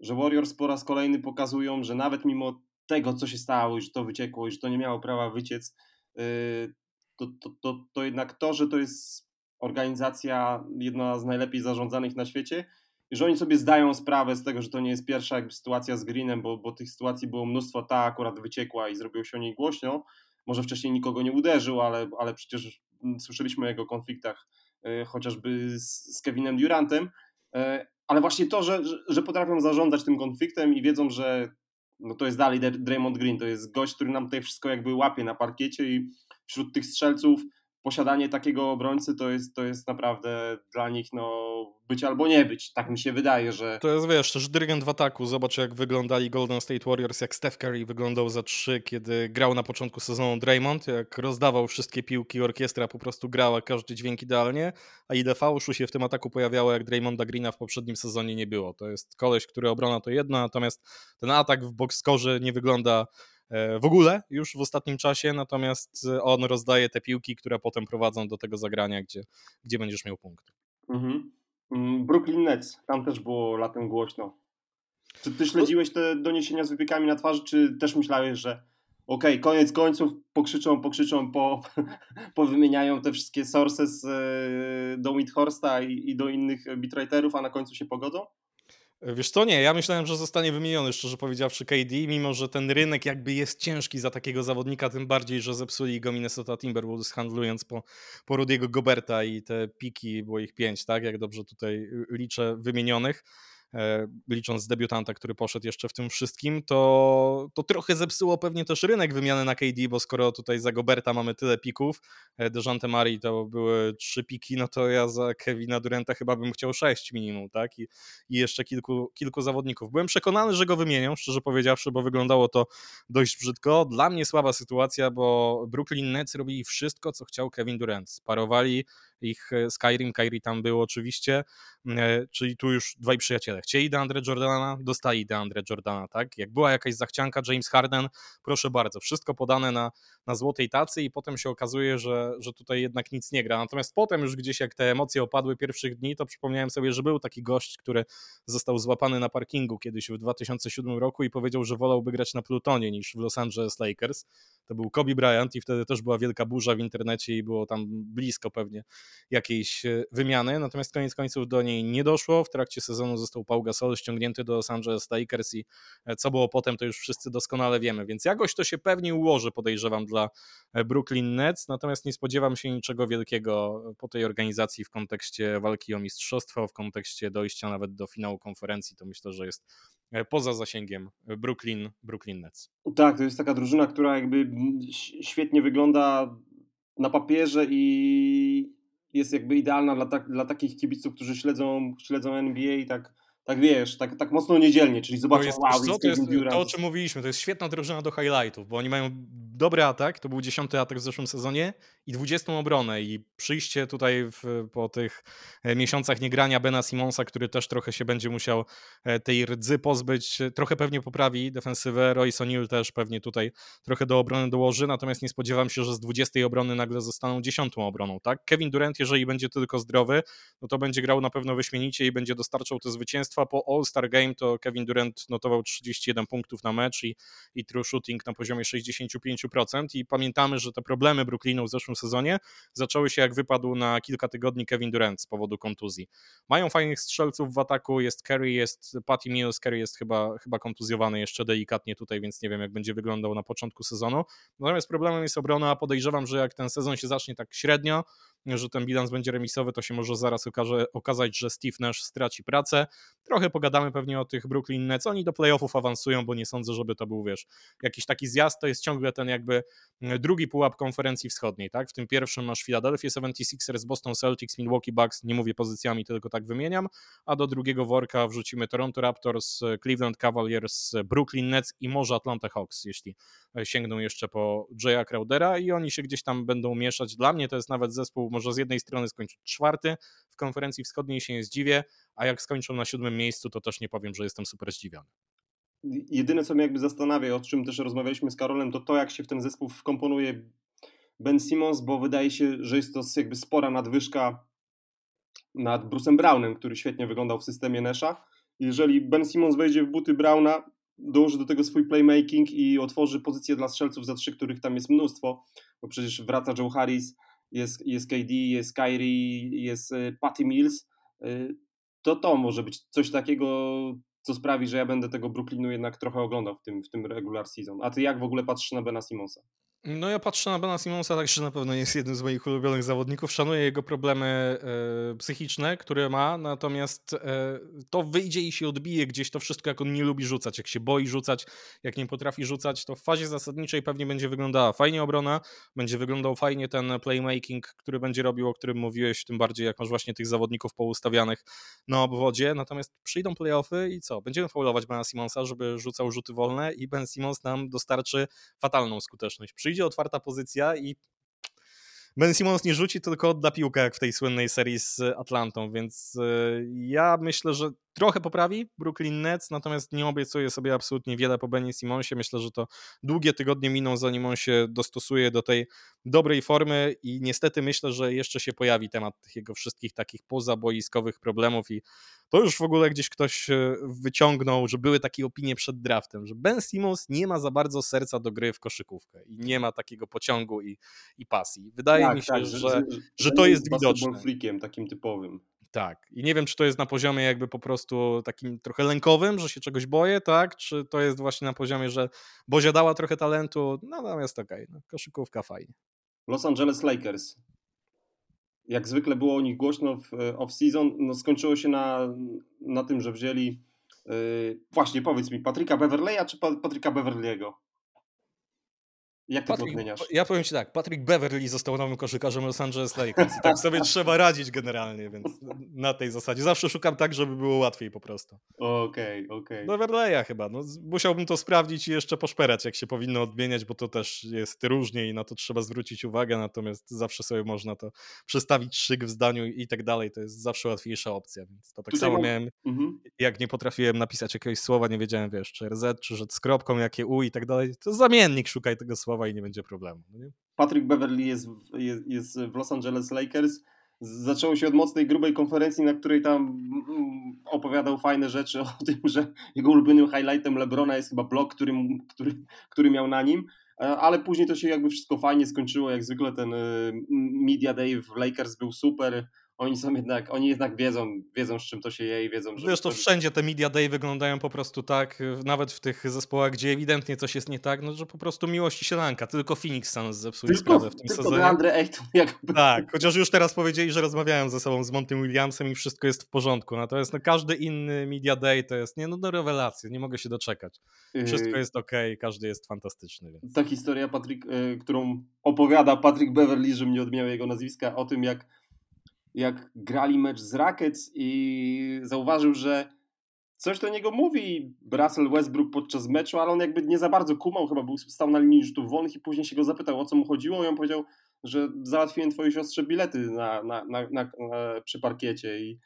że Warriors po raz kolejny pokazują, że nawet mimo tego, co się stało, i że to wyciekło, i że to nie miało prawa wyciec, yy, to, to, to, to jednak to, że to jest organizacja jedna z najlepiej zarządzanych na świecie, i że oni sobie zdają sprawę z tego, że to nie jest pierwsza jakby sytuacja z Greenem, bo, bo tych sytuacji było mnóstwo, ta akurat wyciekła i zrobiło się o niej głośno, może wcześniej nikogo nie uderzył, ale, ale przecież słyszeliśmy o jego konfliktach e, chociażby z, Kevinem Durantem, e, ale właśnie to, że, że potrafią zarządzać tym konfliktem i wiedzą, że no to jest dalej Draymond Green, to jest gość, który nam tutaj wszystko jakby łapie na parkiecie i wśród tych strzelców posiadanie takiego obrońcy to jest, to jest naprawdę dla nich no, być albo nie być. Tak mi się wydaje, że. To jest wiesz, też dyrygent w ataku. Zobacz, jak wyglądali Golden State Warriors, jak Steph Curry wyglądał za trzy, kiedy grał na początku sezonu Draymond, jak rozdawał wszystkie piłki, orkiestra po prostu grała każdy dźwięk idealnie, a ile fałszu się w tym ataku pojawiało, jak Draymonda Greena w poprzednim sezonie nie było. To jest koleś, który obrona to jedno, natomiast ten atak w boxskorze nie wygląda w ogóle już w ostatnim czasie, natomiast e, on rozdaje te piłki, które potem prowadzą do tego zagrania, gdzie, gdzie będziesz miał punkt. Mhm. Mm, Brooklyn Nets, tam też było latem głośno. Czy ty śledziłeś te doniesienia z wypiekami na twarzy, czy też myślałeś, że okej, okay, koniec końców, pokrzyczą, pokrzyczą, po, (laughs) powymieniają te wszystkie sources e, do Whithorsta i, i do innych bitwriterów, a na końcu się pogodzą? Wiesz co, nie, ja myślałem, że zostanie wymieniony, szczerze powiedziawszy, KD, mimo że ten rynek jakby jest ciężki za takiego zawodnika, tym bardziej, że zepsuli go Minnesota Timberwolves handlując po, po Rudiego Goberta i te piki, było ich pięć, tak, jak dobrze tutaj liczę, wymienionych. E, licząc debiutanta, który poszedł jeszcze w tym wszystkim, to, to trochę zepsuło pewnie też rynek wymiany na KD, bo skoro tutaj za Goberta mamy tyle pików, e, Dejante Mari to były trzy piki, no to ja za Kevina Durenta chyba bym chciał sześć minimum, tak? I, i jeszcze kilku, kilku zawodników. Byłem przekonany, że go wymienią, szczerze powiedziawszy, bo wyglądało to dość brzydko. Dla mnie słaba sytuacja, bo Brooklyn Nets robili wszystko, co chciał Kevin Durant. Sparowali ich e, Skyrim, Kyrie tam był oczywiście, e, czyli tu już dwaj przyjaciele. Chcieli DeAndre Jordana, dostali DeAndre Jordana, tak? Jak była jakaś zachcianka, James Harden, proszę bardzo, wszystko podane na, na złotej tacy i potem się okazuje, że, że tutaj jednak nic nie gra. Natomiast potem już gdzieś jak te emocje opadły pierwszych dni, to przypomniałem sobie, że był taki gość, który został złapany na parkingu kiedyś w 2007 roku i powiedział, że wolałby grać na Plutonie niż w Los Angeles Lakers. To był Kobe Bryant i wtedy też była wielka burza w internecie i było tam blisko pewnie jakiejś e, wymiany, natomiast koniec końców do niej nie doszło. W trakcie sezonu został Paul Gasol ściągnięty do Los Angeles Lakers i e, co było potem, to już wszyscy doskonale wiemy, więc jakoś to się pewnie ułoży, podejrzewam, dla e, Brooklyn Nets, natomiast nie spodziewam się niczego wielkiego po tej organizacji w kontekście walki o mistrzostwo, w kontekście dojścia nawet do finału konferencji, to myślę, że jest poza zasięgiem Brooklyn, Brooklyn Nets. Tak, to jest taka drużyna, która jakby świetnie wygląda na papierze i jest jakby idealna dla, tak, dla takich kibiców, którzy śledzą, śledzą NBA i tak, tak wiesz, tak, tak mocno niedzielnie, czyli zobaczą, to jest, wow, co, to jest to, o czym mówiliśmy, to jest świetna drużyna do highlightów, bo oni mają dobry atak, to był dziesiąty atak w zeszłym sezonie i 20 obronę i przyjście tutaj w, po tych e, miesiącach niegrania Bena Simonsa, który też trochę się będzie musiał e, tej rdzy pozbyć, trochę pewnie poprawi defensywę, Royce O'Neal też pewnie tutaj trochę do obrony dołoży, natomiast nie spodziewam się, że z 20 obrony nagle zostaną dziesiątą obroną, tak? Kevin Durant, jeżeli będzie tylko zdrowy, no to będzie grał na pewno wyśmienicie i będzie dostarczał te zwycięstwa. Po All-Star Game to Kevin Durant notował 31 punktów na mecz i, i true shooting na poziomie 65% i pamiętamy, że te problemy Brooklynu w zeszłym sezonie zaczęły się jak wypadł na kilka tygodni Kevin Durant z powodu kontuzji. Mają fajnych strzelców w ataku, jest Kerry, jest Patty Mills, Kerry jest chyba, chyba kontuzjowany jeszcze delikatnie tutaj, więc nie wiem jak będzie wyglądał na początku sezonu. Natomiast problemem jest obrona, a podejrzewam, że jak ten sezon się zacznie tak średnio, że ten bilans będzie remisowy, to się może zaraz okaże, okazać, że Steve Nash straci pracę. Trochę pogadamy pewnie o tych Brooklyn Nets. Oni do playoffów awansują, bo nie sądzę, żeby to był, wiesz, jakiś taki zjazd. To jest ciągle ten jakby mm, drugi pułap konferencji wschodniej, tak? W tym pierwszym masz Philadelphia 76ers, Boston Celtics, Milwaukee Bucks, nie mówię pozycjami, tylko tak wymieniam, a do drugiego worka wrzucimy Toronto Raptors, Cleveland Cavaliers, Brooklyn Nets i może Atlanta Hawks, jeśli sięgną jeszcze po Jaya Crowdera i oni się gdzieś tam będą mieszać. Dla mnie to jest nawet zespół może z jednej strony skończyć czwarty w konferencji wschodniej, się nie zdziwię, a jak skończą na siódmym miejscu, to też nie powiem, że jestem super zdziwiony. Jedyne, co mnie jakby zastanawia, o czym też rozmawialiśmy z Karolem, to to, jak się w ten zespół wkomponuje Ben Simmons, bo wydaje się, że jest to jakby spora nadwyżka nad Bruce'em Brownem, który świetnie wyglądał w systemie Nesha. Jeżeli Ben Simmons wejdzie w buty Browna, dołoży do tego swój playmaking i otworzy pozycję dla strzelców za trzy, których tam jest mnóstwo, bo przecież wraca Joe Harris, jest, jest KD, jest Kyrie, jest e, Patty Mills, e, to to może być coś takiego, co sprawi, że ja będę tego Brooklynu jednak trochę oglądał w tym, w tym regular season. A ty jak w ogóle patrzysz na Bena Simonsa? No ja patrzę na Bena Simonsa tak, że na pewno jest jednym z moich ulubionych zawodników. Szanuję jego problemy e, psychiczne, które ma, natomiast e, to wyjdzie i się odbije gdzieś to wszystko, jak on nie lubi rzucać, jak się boi rzucać, jak nie potrafi rzucać, to w fazie zasadniczej pewnie będzie wyglądała fajnie obrona, będzie wyglądał fajnie ten playmaking, który będzie robił, o którym mówiłeś, tym bardziej jak masz właśnie tych zawodników poustawianych na obwodzie, natomiast przyjdą playoffy i co? Będziemy faulować Bena Simonsa, żeby rzucał rzuty wolne i Ben Simons nam dostarczy fatalną skuteczność. Przyjdzie przyjdzie otwarta pozycja i Ben Simmons nie rzuci, tylko odda piłkę, jak w tej słynnej serii z Atlantą, więc e, ja myślę, że trochę poprawi Brooklyn Nets, natomiast nie obiecuję sobie absolutnie wiele po Benie Simonsie. Myślę, że to długie tygodnie miną, zanim on się dostosuje do tej dobrej formy i niestety myślę, że jeszcze się pojawi temat tych jego wszystkich takich pozaboiskowych problemów i to już w ogóle gdzieś ktoś e, wyciągnął, że były takie opinie przed draftem, że Ben Simmons nie ma za bardzo serca do gry w koszykówkę i nie ma takiego pociągu i, i pasji. Wydaje tak, mi się, tak, że, że, że, to jest widoczne. freakiem takim typowym. Tak. I nie wiem, czy to jest na poziomie jakby po prostu takim trochę lękowym, że się czegoś boję, tak? Czy to jest właśnie na poziomie, że Bozia dała trochę talentu, no natomiast okej, okay, no, koszykówka fajnie. Los Angeles Lakers. Jak zwykle było o nich głośno w e, off-season, no skończyło się na, na tym, że wzięli yy, właśnie powiedz mi, Patryka Beverleya czy Patryka Beverley'ego? Jak ty Patrick? Ja powiem ci tak, Patrick Beverly został nowym koszykarzem Los Angeles Lakers i tak sobie (laughs) trzeba radzić generalnie, więc na tej zasadzie. Zawsze szukam tak, żeby było łatwiej po prostu. Okej, okay, okej. Okay. Beverleya chyba. No, musiałbym to sprawdzić i jeszcze poszperać, jak się powinno odmieniać, bo to też jest różnie i na to trzeba zwrócić uwagę, natomiast zawsze sobie można to przestawić szyk w zdaniu i tak dalej. To jest zawsze łatwiejsza opcja, więc to tak Tutaj samo mam... miałem, mhm. jak nie potrafiłem napisać jakiegoś słowa, nie wiedziałem, wiesz, czy RZ, czy że z kropką, jakie U i tak dalej, to zamiennik szukaj tego słowa i nie będzie problemu. No nie? Patrick Beverly jest, jest, jest w Los Angeles Lakers. Zaczęło się od mocnej, grubej konferencji, na której tam mm, opowiadał fajne rzeczy (laughs) o tym, że jego ulubionym highlightem Lebrona jest chyba blok, który, który, który miał na nim e, ale później to się jakby wszystko fajnie skończyło, jak zwykle ten e, Media Day w Lakers był super, oni są jednak, oni jednak wiedzą, wiedzą z czym to się je i wiedzą, że... Wiesz, to wszędzie te media day wyglądają po prostu tak, nawet w tych zespołach, gdzie ewidentnie coś jest nie tak, no że po prostu miłość i sielanka, tylko Phoenix Suns zepsuli tylko, sprawę w tym tylko sezonie. Andre Ayton (laughs) jakby. Tak, chociaż już teraz powiedzieli, że rozmawiają ze sobą z Montym Williamsem i wszystko jest w porządku, natomiast no, każdy inny media day to jest, nie no, no rewelacja, nie mogę się doczekać. Wszystko yy, jest ok, każdy jest fantastyczny. Więc. Ta historia, Patrick, yy, którą opowiada Patrick Beverly, że mnie odmieniał jego nazwiska, o tym jak jak grali mecz z Rackets i zauważył, że coś do niego mówi Russell Westbrook podczas meczu, ale on jakby nie za bardzo kumał, chyba był, stał na linii rzutów wolnych i później się go zapytał, o co mu chodziło i on powiedział, że załatwiłem twojej siostrze bilety na, na, na, na, przy parkiecie. I,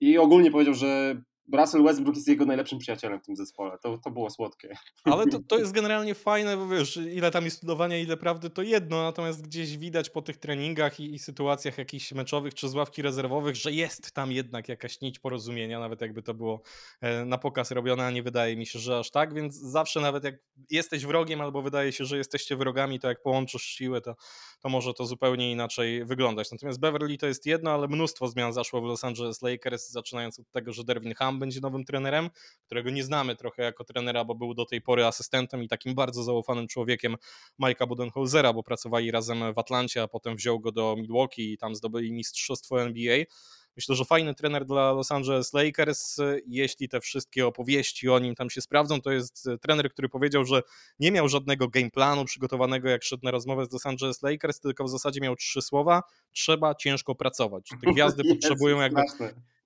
i ogólnie powiedział, że Russell Westbrook jest jego najlepszym przyjacielem w tym zespole. To, to było słodkie. Ale to, to (laughs) jest generalnie fajne, bo wiesz, ile tam jest studowania, ile prawdy, to jedno, natomiast gdzieś widać po tych treningach i, i sytuacjach jakichś meczowych czy z ławki rezerwowych, że jest tam jednak jakaś nić porozumienia, nawet jakby to było e, na pokaz robione, a nie wydaje mi się, że aż tak, więc zawsze nawet jak jesteś wrogiem albo wydaje się, że jesteście wrogami, to jak połączysz siłę, to, to może to zupełnie inaczej wyglądać. Natomiast Beverly to jest jedno, ale mnóstwo zmian zaszło w Los Angeles Lakers, zaczynając od tego, że Dervin Ham będzie nowym trenerem, którego nie znamy trochę jako trenera, bo był do tej pory asystentem i takim bardzo zaufanym człowiekiem Majka Budenholzera, bo pracowali razem w Atlancie, a potem wziął go do Milwaukee i tam zdobyli mistrzostwo NBA. Myślę, że fajny trener dla Los Angeles Lakers. Jeśli te wszystkie opowieści o nim tam się sprawdzą, to jest trener, który powiedział, że nie miał żadnego game planu przygotowanego, jak szedł na rozmowę z Los Angeles Lakers, tylko w zasadzie miał trzy słowa: trzeba ciężko pracować. Te (laughs) gwiazdy potrzebują jakby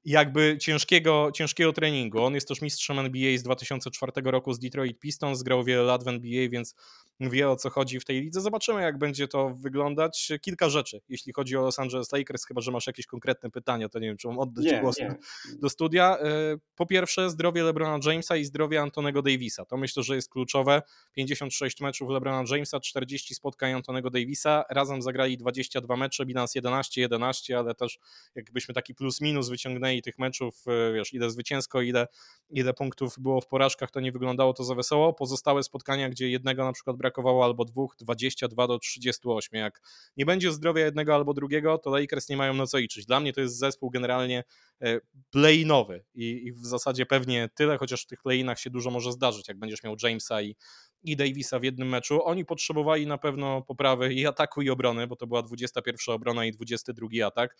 jakby ciężkiego, ciężkiego treningu. On jest też mistrzem NBA z 2004 roku z Detroit Pistons, grał wiele lat w NBA, więc wie o co chodzi w tej lidze. Zobaczymy, jak będzie to wyglądać. Kilka rzeczy, jeśli chodzi o Los Angeles Lakers, chyba że masz jakieś konkretne pytania, to nie wiem, czy mam oddać nie, głos nie. do studia. E, po pierwsze, zdrowie LeBrona Jamesa i zdrowie Antonego Davisa. To myślę, że jest kluczowe. 56 meczów LeBrona Jamesa, 40 spotkań Antonego Davisa. Razem zagrali 22 mecze, bilans 11-11, ale też jakbyśmy taki plus minus wyciągnęli tych meczów, e, wiesz, ile zwycięsko, ile, ile punktów było w porażkach, to nie wyglądało to za wesoło. Pozostałe spotkania, gdzie jednego na przykład brakowało albo dwóch, 22 do 38. Jak nie będzie zdrowia jednego albo drugiego, to Lakers nie mają na co liczyć. Dla mnie to jest zespół generalnie e, play-inowy i, i w zasadzie pewnie tyle, chociaż w tych play-inach się dużo może zdarzyć, jak będziesz miał Jamesa i, i Davisa w jednym meczu. Oni potrzebowali na pewno poprawy i ataku i obrony, bo to była 21 obrona i 22 atak.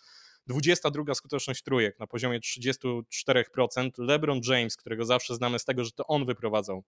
22 skuteczność trójek na poziomie 34%. LeBron James, którego zawsze znamy z tego, że to on wyprowadzał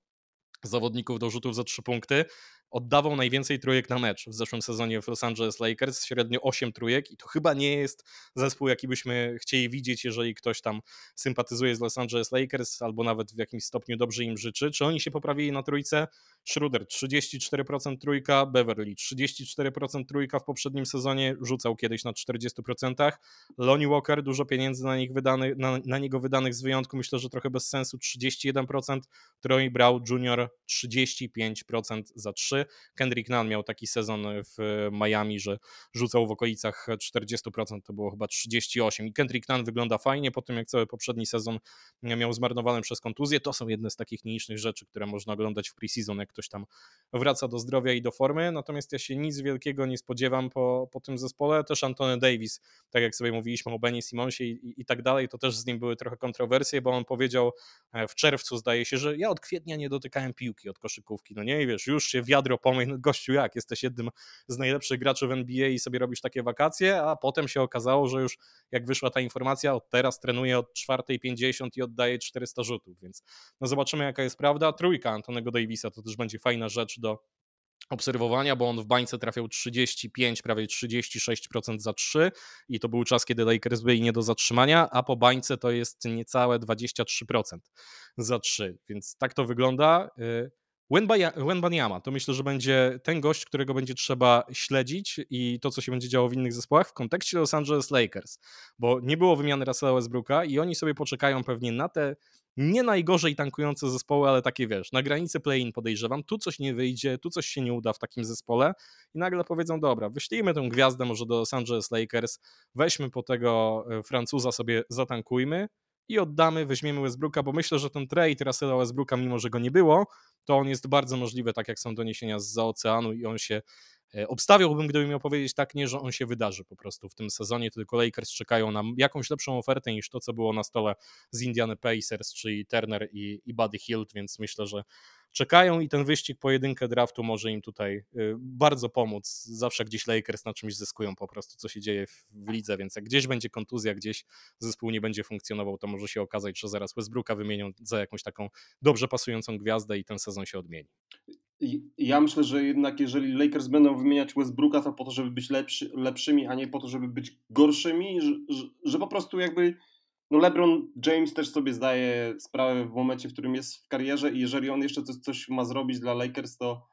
zawodników do rzutów za trzy punkty, oddawał najwięcej trójek na mecz w zeszłym sezonie w Los Angeles Lakers, średnio 8 trójek i to chyba nie jest zespół, jaki byśmy chcieli widzieć, jeżeli ktoś tam sympatyzuje z Los Angeles Lakers albo nawet w jakimś stopniu dobrze im życzy. Czy oni się poprawili na trójce? Schroeder 34% trójka, Beverly 34% trójka w poprzednim sezonie, rzucał kiedyś na 40%. Lonnie Walker, dużo pieniędzy na, nich wydany, na, na niego wydanych z wyjątku, myślę, że trochę bez sensu, 31%. Troy Brown Jr. 35% za 3. Kendrick Nunn miał taki sezon w Miami, że rzucał w okolicach 40%, to było chyba 38. I Kendrick Nunn wygląda fajnie po tym, jak cały poprzedni sezon miał zmarnowany przez kontuzję. To są jedne z takich nielicznych rzeczy, które można oglądać w preseason, jak ktoś tam wraca do zdrowia i do formy. Natomiast ja się nic wielkiego nie spodziewam po, po tym zespole. Też Antony Davis, tak jak sobie mówiliśmy o Benny Simonsie i, i, i tak dalej, to też z nim były trochę kontrowersje, bo on powiedział e, w czerwcu, zdaje się, że ja od kwietnia nie dotykałem piłki od koszykówki. No nie, wiesz, już się wiadro pomyj, no gościu jak, jesteś jednym z najlepszych graczy w NBA i sobie robisz takie wakacje, a potem się okazało, że już jak wyszła ta informacja, od teraz trenuje od 4.50 i oddaje 400 rzutów, więc no zobaczymy jaka jest prawda. Trójka Antonego Davisa to też będzie fajna rzecz do obserwowania, bo on w bańce trafiał 35, prawie 36% za 3 i to był czas, kiedy Lakers byli nie do zatrzymania, a po bańce to jest niecałe 23% za 3, więc tak to wygląda. Y, Wenbanyama to myślę, że będzie ten gość, którego będzie trzeba śledzić i to, co się będzie działo w innych zespołach w kontekście Los Angeles Lakers, bo nie było wymiany Russella Westbrooka i oni sobie poczekają pewnie na te nie najgorzej tankujące zespoły, ale takie wiesz, na granicy play-in podejrzewam, tu coś nie wyjdzie, tu coś się nie uda w takim zespole i nagle powiedzą, dobra, wyślijmy tę gwiazdę może do Los Angeles Lakers, weźmy po tego e, Francuza sobie zatankujmy i oddamy, weźmiemy Westbrooka, bo myślę, że ten trade Russella Westbrooka, mimo że go nie było, to on jest bardzo możliwy, tak jak są doniesienia z oceanu i on się obstawiałbym, gdybym miał powiedzieć tak, nie, że on się wydarzy po prostu w tym sezonie, tylko Lakers czekają na jakąś lepszą ofertę niż to, co było na stole z Indiana Pacers, czyli Turner i, i Buddy Hield, więc myślę, że czekają i ten wyścig pojedynkę draftu może im tutaj y, bardzo pomóc. Zawsze gdzieś Lakers na czymś zyskują po prostu, co się dzieje w, w lidze, więc jak gdzieś będzie kontuzja, gdzieś zespół nie będzie funkcjonował, to może się okazać, że zaraz Westbrooka wymienią za jakąś taką dobrze pasującą gwiazdę i ten sezon się odmieni. Ja myślę, że jednak jeżeli Lakers będą wymieniać Westbrooka, to po to, żeby być lepszy, lepszymi, a nie po to, żeby być gorszymi, że, że, że po prostu jakby no LeBron James też sobie zdaje sprawę w momencie, w którym jest w karierze i jeżeli on jeszcze coś, coś ma zrobić dla Lakers, to,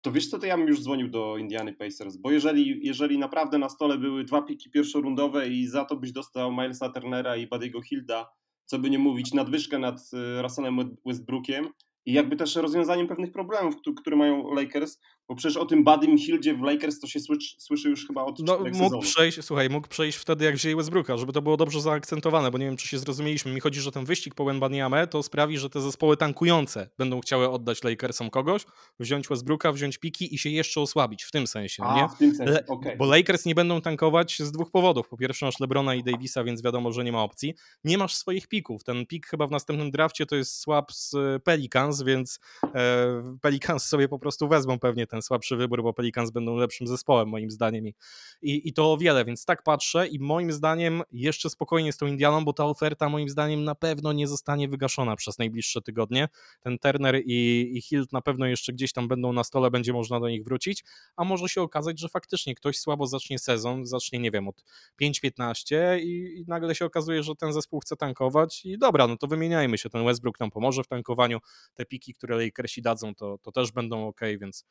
to wiesz co, to ja bym już dzwonił do Indiany Pacers, bo jeżeli, jeżeli naprawdę na stole były dwa piki pierwszorundowe i za to byś dostał Milesa Turnera i Buddy'ego Hilda, co by nie mówić, nadwyżkę nad y, Russellem Westbrookiem, i jakby też rozwiązaniem pewnych problemów, które mają Lakers, bo przecież o tym Badym Hildzie w Lakers to się słyszy, słyszy już chyba od no, mógł sezonów. przejść, Słuchaj, mógł przejść wtedy jak wzięli Westbrooka, żeby to było dobrze zaakcentowane, bo nie wiem, czy się zrozumieliśmy. Mi chodzi, że ten wyścig po Wembaniame to sprawi, że te zespoły tankujące będą chciały oddać Lakersom kogoś, wziąć Westbrooka, wziąć piki i się jeszcze osłabić w tym sensie. A, nie? w tym sensie, Le okay. Bo Lakers nie będą tankować z dwóch powodów. Po pierwsze masz LeBrona i Davisa, więc wiadomo, że nie ma opcji. Nie masz swoich pików. Ten pik chyba w następnym drafcie to jest swap z Pelicans, więc E, Pelicans sobie po prostu wezmą pewnie ten słabszy wybór, bo Pelicans będą lepszym zespołem moim zdaniem i, i, to o wiele, więc tak patrzę i moim zdaniem jeszcze spokojnie z tą Indianą, bo ta oferta moim zdaniem na pewno nie zostanie wygaszona przez najbliższe tygodnie. Ten Turner i, i Hilt na pewno jeszcze gdzieś tam będą na stole, będzie można do nich wrócić, a może się okazać, że faktycznie ktoś słabo zacznie sezon, zacznie nie wiem, od 5-15 i, i nagle się okazuje, że ten zespół chce tankować i dobra, no to wymieniajmy się, ten Westbrook nam pomoże w tankowaniu, te piki, które Lakers Lakersi dadzą, to, to też będą ok, więc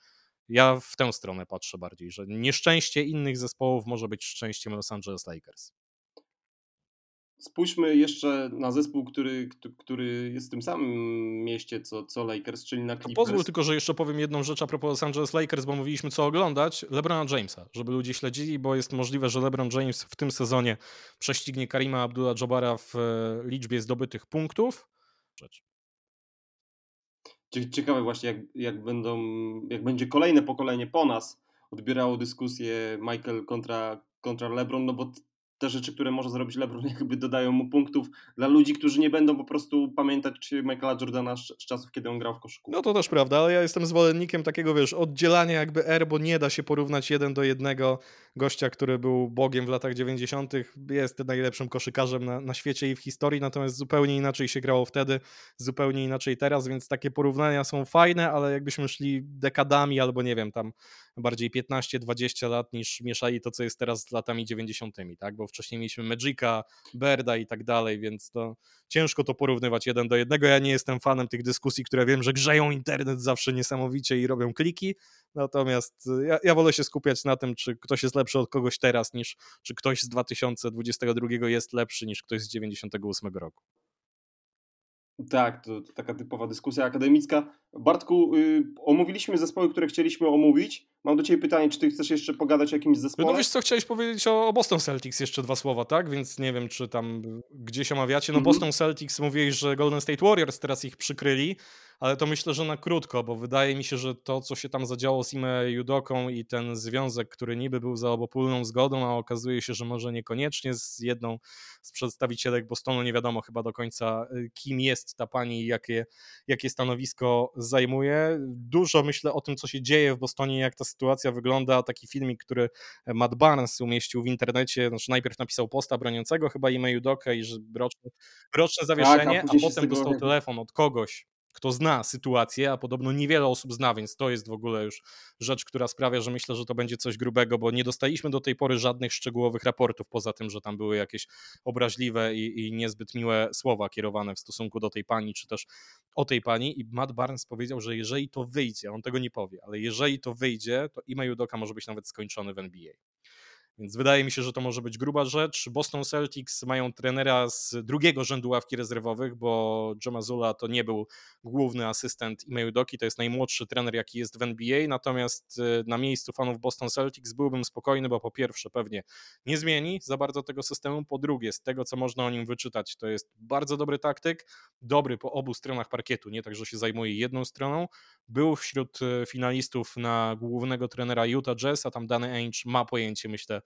ja w tę stronę patrzę bardziej, że nieszczęście innych zespołów może być szczęściem Los Angeles Lakers. Spójrzmy jeszcze na zespół, który, który jest w tym samym mieście co, co Lakers, czyli na Clippers. Pozwól tylko, że jeszcze powiem jedną rzecz a propos Los Angeles Lakers, bo mówiliśmy co oglądać. LeBrona Jamesa, żeby ludzie śledzili, bo jest możliwe, że LeBron James w tym sezonie prześcignie Karima Abdullah-Jabara w e, liczbie zdobytych punktów. Rzecz. Ciekawe właśnie, jak, jak, będą, jak będzie kolejne pokolenie po nas odbierało dyskusję Michael kontra, kontra LeBron, no bo te rzeczy, które może zrobić LeBron, (laughs) jakby dodają mu punktów dla ludzi, którzy nie będą po prostu pamiętać Michaela Jordana z, z czasów, kiedy on grał w koszyku. No to też prawda, ale ja jestem zwolennikiem takiego, wiesz, oddzielania jakby R, bo nie da się porównać jeden do jednego gościa, który był bogiem w latach 90., jest najlepszym koszykarzem na, na świecie i w historii, natomiast zupełnie inaczej się grało wtedy, zupełnie inaczej teraz, więc takie porównania są fajne, ale jakbyśmy szli dekadami albo nie wiem, tam bardziej 15-20 lat niż mieszali to, co jest teraz z latami 90., tak? Bo wcześniej mieliśmy Magica, Berda i tak dalej, więc to ciężko to porównywać jeden do jednego. Ja nie jestem fanem tych dyskusji, które wiem, że grzeją internet zawsze niesamowicie i robią kliki, natomiast ja, ja wolę się skupiać na tym, czy ktoś jest lepszy od kogoś teraz, niż czy ktoś z 2022 jest lepszy niż ktoś z 98 roku. Tak, to, to, taka typowa dyskusja akademicka. Bartku, y, omówiliśmy zespoły, które chcieliśmy omówić. Mam do Ciebie pytanie, czy Ty chcesz jeszcze pogadać o jakimś zespole? No wiesz co, chciałeś powiedzieć o Boston Celtics jeszcze dwa słowa, tak? Więc nie wiem, czy tam gdzieś omawiacie. No mm -hmm. Boston Celtics mówiłeś, że Golden State Warriors teraz ich przykryli, ale to myślę, że na krótko, bo wydaje mi się, że to, co się tam zadziało z Ime Judoką i ten związek, który niby był za obopólną zgodą, a okazuje się, że może niekoniecznie z jedną z przedstawicielek Bostonu, nie wiadomo chyba do końca, y, kim jest ta pani i jakie, jakie stanowisko zajmuje. Dużo myślę o tym, co się dzieje w Bostonie, jak ta sytuacja wygląda. Taki filmik, który Matt Barnes umieścił w internecie, znaczy najpierw napisał posta broniącego chyba Ime Judokę i że roczne, roczne zawieszenie, tak, a, a potem dostał telefon od kogoś, kto zna sytuację, a podobno niewiele osób zna, więc to jest w ogóle już rzecz, która sprawia, że myślę, że to będzie coś grubego, bo nie dostaliśmy do tej pory żadnych szczegółowych raportów, poza tym, że tam były jakieś obraźliwe i, i niezbyt miłe słowa kierowane w stosunku do tej pani, czy też o tej pani. I Matt Barnes powiedział, że jeżeli to wyjdzie, on tego nie powie, ale jeżeli to wyjdzie, to Ime Udoka może być nawet skończony w NBA. Więc wydaje mi się, że to może być gruba rzecz. Boston Celtics mają trenera z drugiego rzędu ławki rezerwowych, bo Joe Mazzulla to nie był główny asystent Ime Udoki, to jest najmłodszy trener, jaki jest w NBA, natomiast y, na miejscu fanów Boston Celtics byłbym spokojny, bo po pierwsze pewnie nie zmieni za bardzo tego systemu, po drugie z tego, co można o nim wyczytać, to jest bardzo dobry taktyk, dobry po obu stronach parkietu, nie tak, że się zajmuje jedną stroną, był wśród y, finalistów na głównego trenera Utah Jazz, a tam Danny Ainge ma pojęcie, myślę,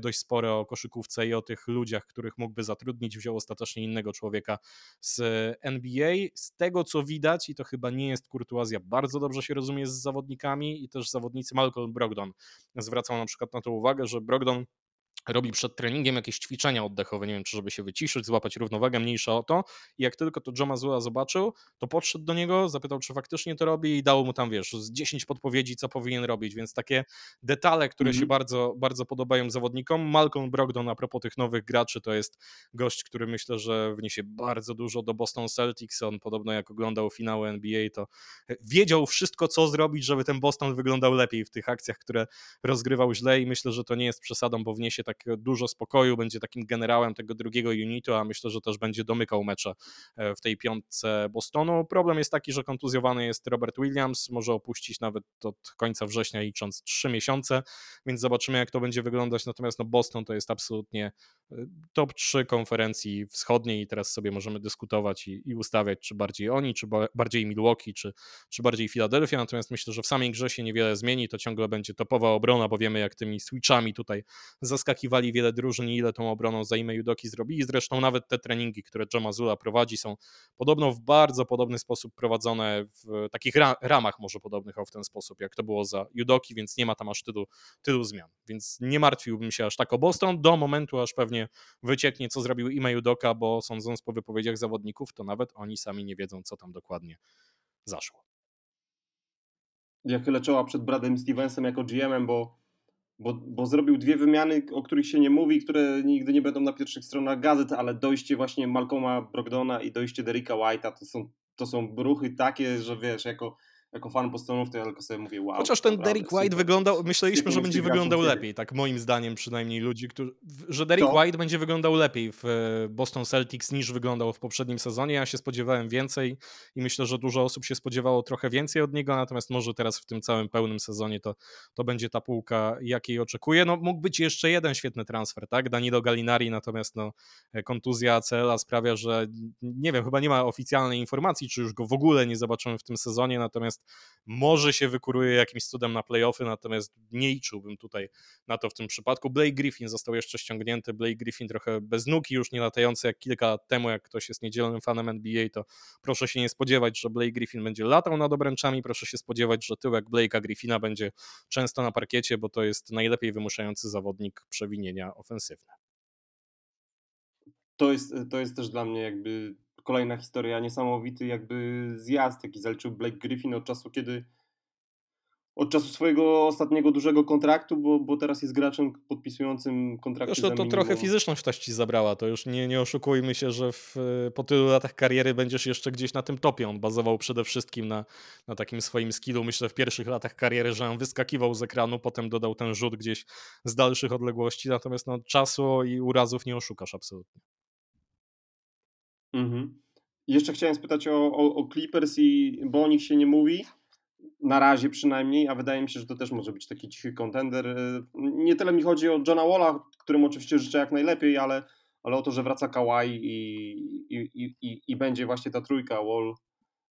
dość spore o koszykówce i o tych ludziach, których mógłby zatrudnić, wziął ostatecznie innego człowieka z NBA. Z tego, co widać, i to chyba nie jest kurtuazja, bardzo dobrze się rozumie z zawodnikami i też zawodnicy Malcolm Brogdon zwracał na przykład na to uwagę, że Brogdon robi przed treningiem jakieś ćwiczenia oddechowe, nie wiem, czy żeby się wyciszyć, złapać równowagę, mniejsza o to. I jak tylko to Joe Mazzulla zobaczył, to podszedł do niego, zapytał, czy faktycznie to robi i dał mu tam, wiesz, z 10 podpowiedzi, co powinien robić, więc takie detale, które się Mhm. bardzo, bardzo podobają zawodnikom. Malcolm Brogdon, a propos tych nowych graczy, to jest gość, który myślę, że wniesie bardzo dużo do Boston Celtics. On podobno jak oglądał finały NBA, to wiedział wszystko, co zrobić, żeby ten Boston wyglądał lepiej w tych akcjach, które rozgrywał źle i myślę, że to nie jest przesadą, bo wniesie tak dużo spokoju, będzie takim generałem tego drugiego unitu, a myślę, że też będzie domykał mecze e, w tej piątce Bostonu. Problem jest taki, że kontuzjowany jest Robert Williams, może opuścić nawet od końca września licząc trzy miesiące, więc zobaczymy jak to będzie wyglądać, natomiast no Boston to jest absolutnie e, top 3 konferencji wschodniej i teraz sobie możemy dyskutować i, i ustawiać, czy bardziej oni, czy ba bardziej Milwaukee, czy, czy bardziej Philadelphia, natomiast myślę, że w samej grze się niewiele zmieni, to ciągle będzie topowa obrona, bo wiemy jak tymi switchami tutaj zaskakiwali wiele drużyn i ile tą obroną za Ime Judoki zrobili, zresztą nawet te treningi, które Joe Mazzulla prowadzi są podobno w bardzo podobny sposób prowadzone w takich ra ramach może podobnych o w ten sposób, jak to było za Judoki, więc nie ma tam aż tylu, tylu zmian, więc nie martwiłbym się aż tak o Boston. Do momentu, aż pewnie wycieknie, co zrobił Ime Judoka, bo sądząc po wypowiedziach zawodników, to nawet oni sami nie wiedzą, co tam dokładnie zaszło. Ja chylę czoła przed Bradem Stevensem jako GM-em, bo, bo, bo zrobił dwie wymiany, o których się nie mówi, które nigdy nie będą na pierwszych stronach gazet, ale dojście właśnie Malcolma Brogdona i dojście Derricka White'a to są, to są ruchy takie, że wiesz, jako jako fan Bostonów to ja tylko sobie mówię wow. Chociaż ten Derek White super. wyglądał, myśleliśmy, że będzie wyglądał lepiej, tak moim zdaniem przynajmniej ludzi, którzy, że Derek To? White będzie wyglądał lepiej w e, Boston Celtics niż wyglądał w poprzednim sezonie. Ja się spodziewałem więcej i myślę, że dużo osób się spodziewało trochę więcej od niego, natomiast może teraz w tym całym pełnym sezonie to, to będzie ta półka, jakiej oczekuję. No mógł być jeszcze jeden świetny transfer, tak? Danilo Gallinari, natomiast no, e, kontuzja ACL-a sprawia, że nie wiem, chyba nie ma oficjalnej informacji, czy już go w ogóle nie zobaczymy w tym sezonie, natomiast może się wykuruje jakimś cudem na playoffy, natomiast nie liczyłbym tutaj na to w tym przypadku. Blake Griffin został jeszcze ściągnięty, Blake Griffin trochę bez nuki, już nie latający jak kilka lat temu, jak ktoś jest niedzielnym fanem NBA, to proszę się nie spodziewać, że Blake Griffin będzie latał nad obręczami, proszę się spodziewać, że tyłek Blake'a Griffina będzie często na parkiecie, bo to jest najlepiej wymuszający zawodnik przewinienia ofensywne. To jest, to jest też dla mnie jakby kolejna historia, niesamowity jakby zjazd, jaki zaliczył Blake Griffin od czasu, kiedy od czasu swojego ostatniego dużego kontraktu, bo, bo teraz jest graczem podpisującym kontrakty Zresztą to trochę fizyczność też ci zabrała, to już nie, nie oszukujmy się, że w, po tylu latach kariery będziesz jeszcze gdzieś na tym topie. On bazował przede wszystkim na, na takim swoim skillu. Myślę w pierwszych latach kariery, że on wyskakiwał z ekranu, potem dodał ten rzut gdzieś z dalszych odległości, natomiast no, czasu i urazów nie oszukasz absolutnie. Mhm. Jeszcze chciałem spytać o, o, o Clippers, i, bo o nich się nie mówi, na razie przynajmniej, a wydaje mi się, że to też może być taki cichy kontender. Nie tyle mi chodzi o Johna Walla, którym oczywiście życzę jak najlepiej, ale, ale o to, że wraca Kawhi i, i, i, i będzie właśnie ta trójka Wall,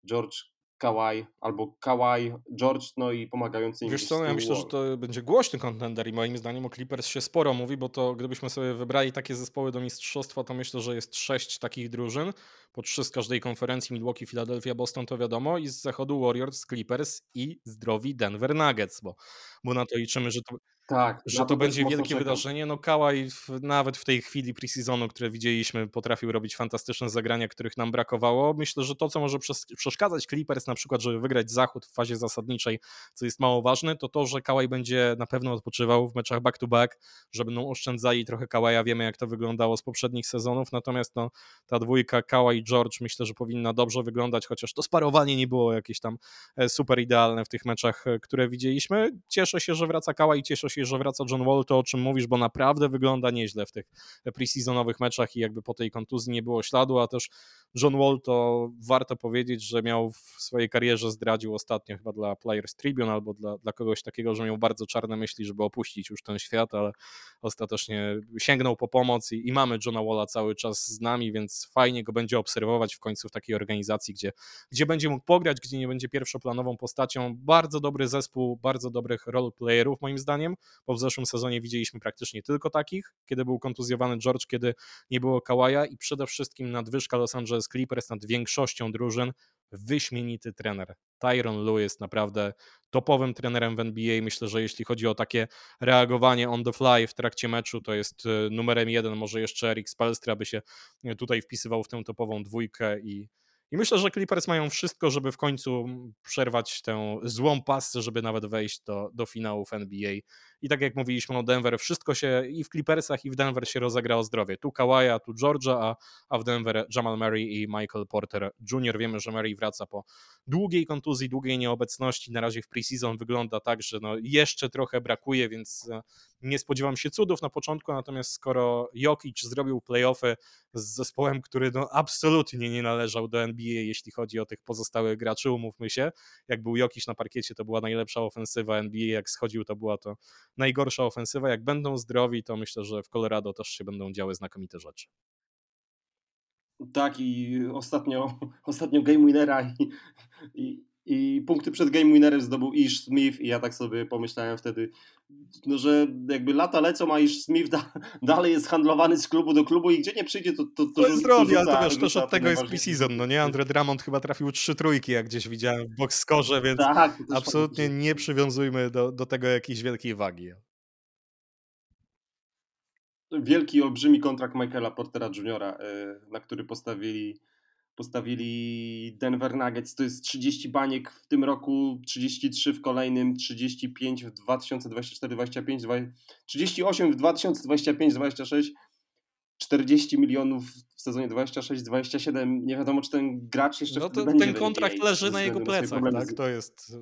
George, Kawhi, albo Kawhi, George, no i pomagający im Wiesz co, no ja myślę, że to będzie głośny kontender i moim zdaniem o Clippers się sporo mówi, bo to gdybyśmy sobie wybrali takie zespoły do mistrzostwa, to myślę, że jest sześć takich drużyn, po trzy z każdej konferencji, Milwaukee, Philadelphia, Boston to wiadomo. I z zachodu Warriors, Clippers i zdrowi Denver Nuggets, bo, bo na to liczymy, że to, Tak, że to będzie wielkie czekam. wydarzenie. No Kałaj w, nawet w tej chwili preseasonu, które widzieliśmy, potrafił robić fantastyczne zagrania, których nam brakowało. Myślę, że to, co może przes- przeszkadzać Clippers na przykład, żeby wygrać zachód w fazie zasadniczej, co jest mało ważne, to to, że Kałaj będzie na pewno odpoczywał w meczach back-to-back, że będą oszczędzali trochę Kałaja. Wiemy, jak to wyglądało z poprzednich sezonów, natomiast no, ta dwójka Kałaj i George myślę, że powinna dobrze wyglądać, chociaż to sparowanie nie było jakieś tam e, super idealne w tych meczach, e, które widzieliśmy. Cieszę się, że wraca Kałaj, cieszę się, że wraca John Wall, to o czym mówisz, bo naprawdę wygląda nieźle w tych preseasonowych meczach i jakby po tej kontuzji nie było śladu, a też John Wall to warto powiedzieć, że miał w swojej karierze zdradził ostatnio chyba dla Players Tribune albo dla, dla kogoś takiego, że miał bardzo czarne myśli, żeby opuścić już ten świat, ale ostatecznie sięgnął po pomoc i, i mamy Johna Walla cały czas z nami, więc fajnie go będzie obserwować w końcu w takiej organizacji, gdzie, gdzie będzie mógł pograć, gdzie nie będzie pierwszoplanową postacią. Bardzo dobry zespół, bardzo dobrych roleplayerów moim zdaniem, bo w zeszłym sezonie widzieliśmy praktycznie tylko takich, kiedy był kontuzjowany George, kiedy nie było Kawaja i przede wszystkim nadwyżka Los Angeles Clippers nad większością drużyn wyśmienity trener. Tyron Lewis naprawdę topowym trenerem w NBA. Myślę, że jeśli chodzi o takie reagowanie on the fly w trakcie meczu, to jest e, numerem jeden. Może jeszcze Eric Spelstra by się e, tutaj wpisywał w tę topową dwójkę i i myślę, że Clippers mają wszystko, żeby w końcu przerwać tę złą pasę, żeby nawet wejść do, do finałów NBA. I tak jak mówiliśmy o Denver, wszystko się i w Clippersach, i w Denver się rozegra o zdrowie. Tu Kawaja, tu Georgia, a, a w Denver Jamal Murray i Michael Porter Jr. Wiemy, że Murray wraca po długiej kontuzji, długiej nieobecności. Na razie w preseason wygląda tak, że no jeszcze trochę brakuje, więc e, nie spodziewam się cudów na początku, natomiast skoro Jokic zrobił playoffy z zespołem, który no absolutnie nie należał do NBA, jeśli chodzi o tych pozostałych graczy, umówmy się, jak był Jokic na parkiecie, to była najlepsza ofensywa NBA, jak schodził, to była to najgorsza ofensywa. Jak będą zdrowi, to myślę, że w Colorado też się będą działy znakomite rzeczy. Tak i ostatnio, ostatnio game winnera i, i, i punkty przed game winnerem zdobył Ish Smith i ja tak sobie pomyślałem wtedy, no, że jakby lata lecą, a Ish Smith da, dalej jest handlowany z klubu do klubu i gdzie nie przyjdzie, to to, to, to jest drogi, ale to wiesz, też od tego jest pre-season, no nie? Andre Drummond chyba trafił trzy trójki, jak gdzieś widziałem w box więc tak, absolutnie nie przywiązujmy do, do tego jakiejś wielkiej wagi. Wielki, olbrzymi kontrakt Michaela Portera Jr., e, na który postawili postawili Denver Nuggets. To jest 30 baniek w tym roku, 33 w kolejnym, 35 w 2024-25, 38 w 2025-26, 40 milionów w sezonie 26-27. Nie wiadomo, czy ten gracz jeszcze no to, będzie Ten kontrakt leży na jego plecach, tak? To jest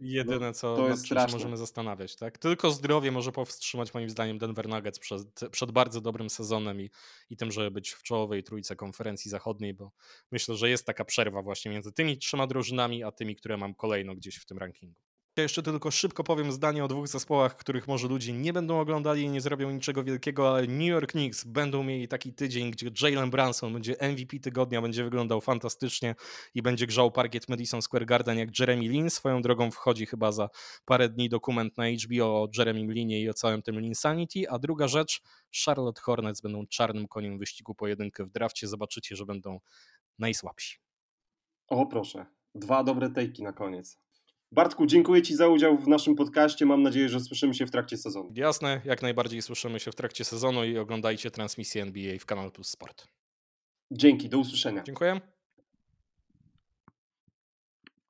jedyne, co to jest możemy zastanawiać. Tak? Tylko zdrowie może powstrzymać moim zdaniem Denver Nuggets przed, przed bardzo dobrym sezonem i, i tym, żeby być w czołowej trójce konferencji zachodniej, bo myślę, że jest taka przerwa właśnie między tymi trzema drużynami, a tymi, które mam kolejno gdzieś w tym rankingu. Ja jeszcze tylko szybko powiem zdanie o dwóch zespołach, których może ludzie nie będą oglądali i nie zrobią niczego wielkiego, ale New York Knicks będą mieli taki tydzień, gdzie Jalen Brunson będzie MVP tygodnia, będzie wyglądał fantastycznie i będzie grzał parkiet Madison Square Garden jak Jeremy Lin. Swoją drogą wchodzi chyba za parę dni dokument na HBO o Jeremy Linie i o całym tym Linsanity. A druga rzecz, Charlotte Hornets będą czarnym koniem wyścigu pojedynkę w drafcie. Zobaczycie, że będą najsłabsi. O proszę, dwa dobre tejki na koniec. Bartku, dziękuję Ci za udział w naszym podcaście. Mam nadzieję, że słyszymy się w trakcie sezonu. Jasne, jak najbardziej słyszymy się w trakcie sezonu i oglądajcie transmisję NBA w Kanal Plus Sport. Dzięki, do usłyszenia. Dziękuję.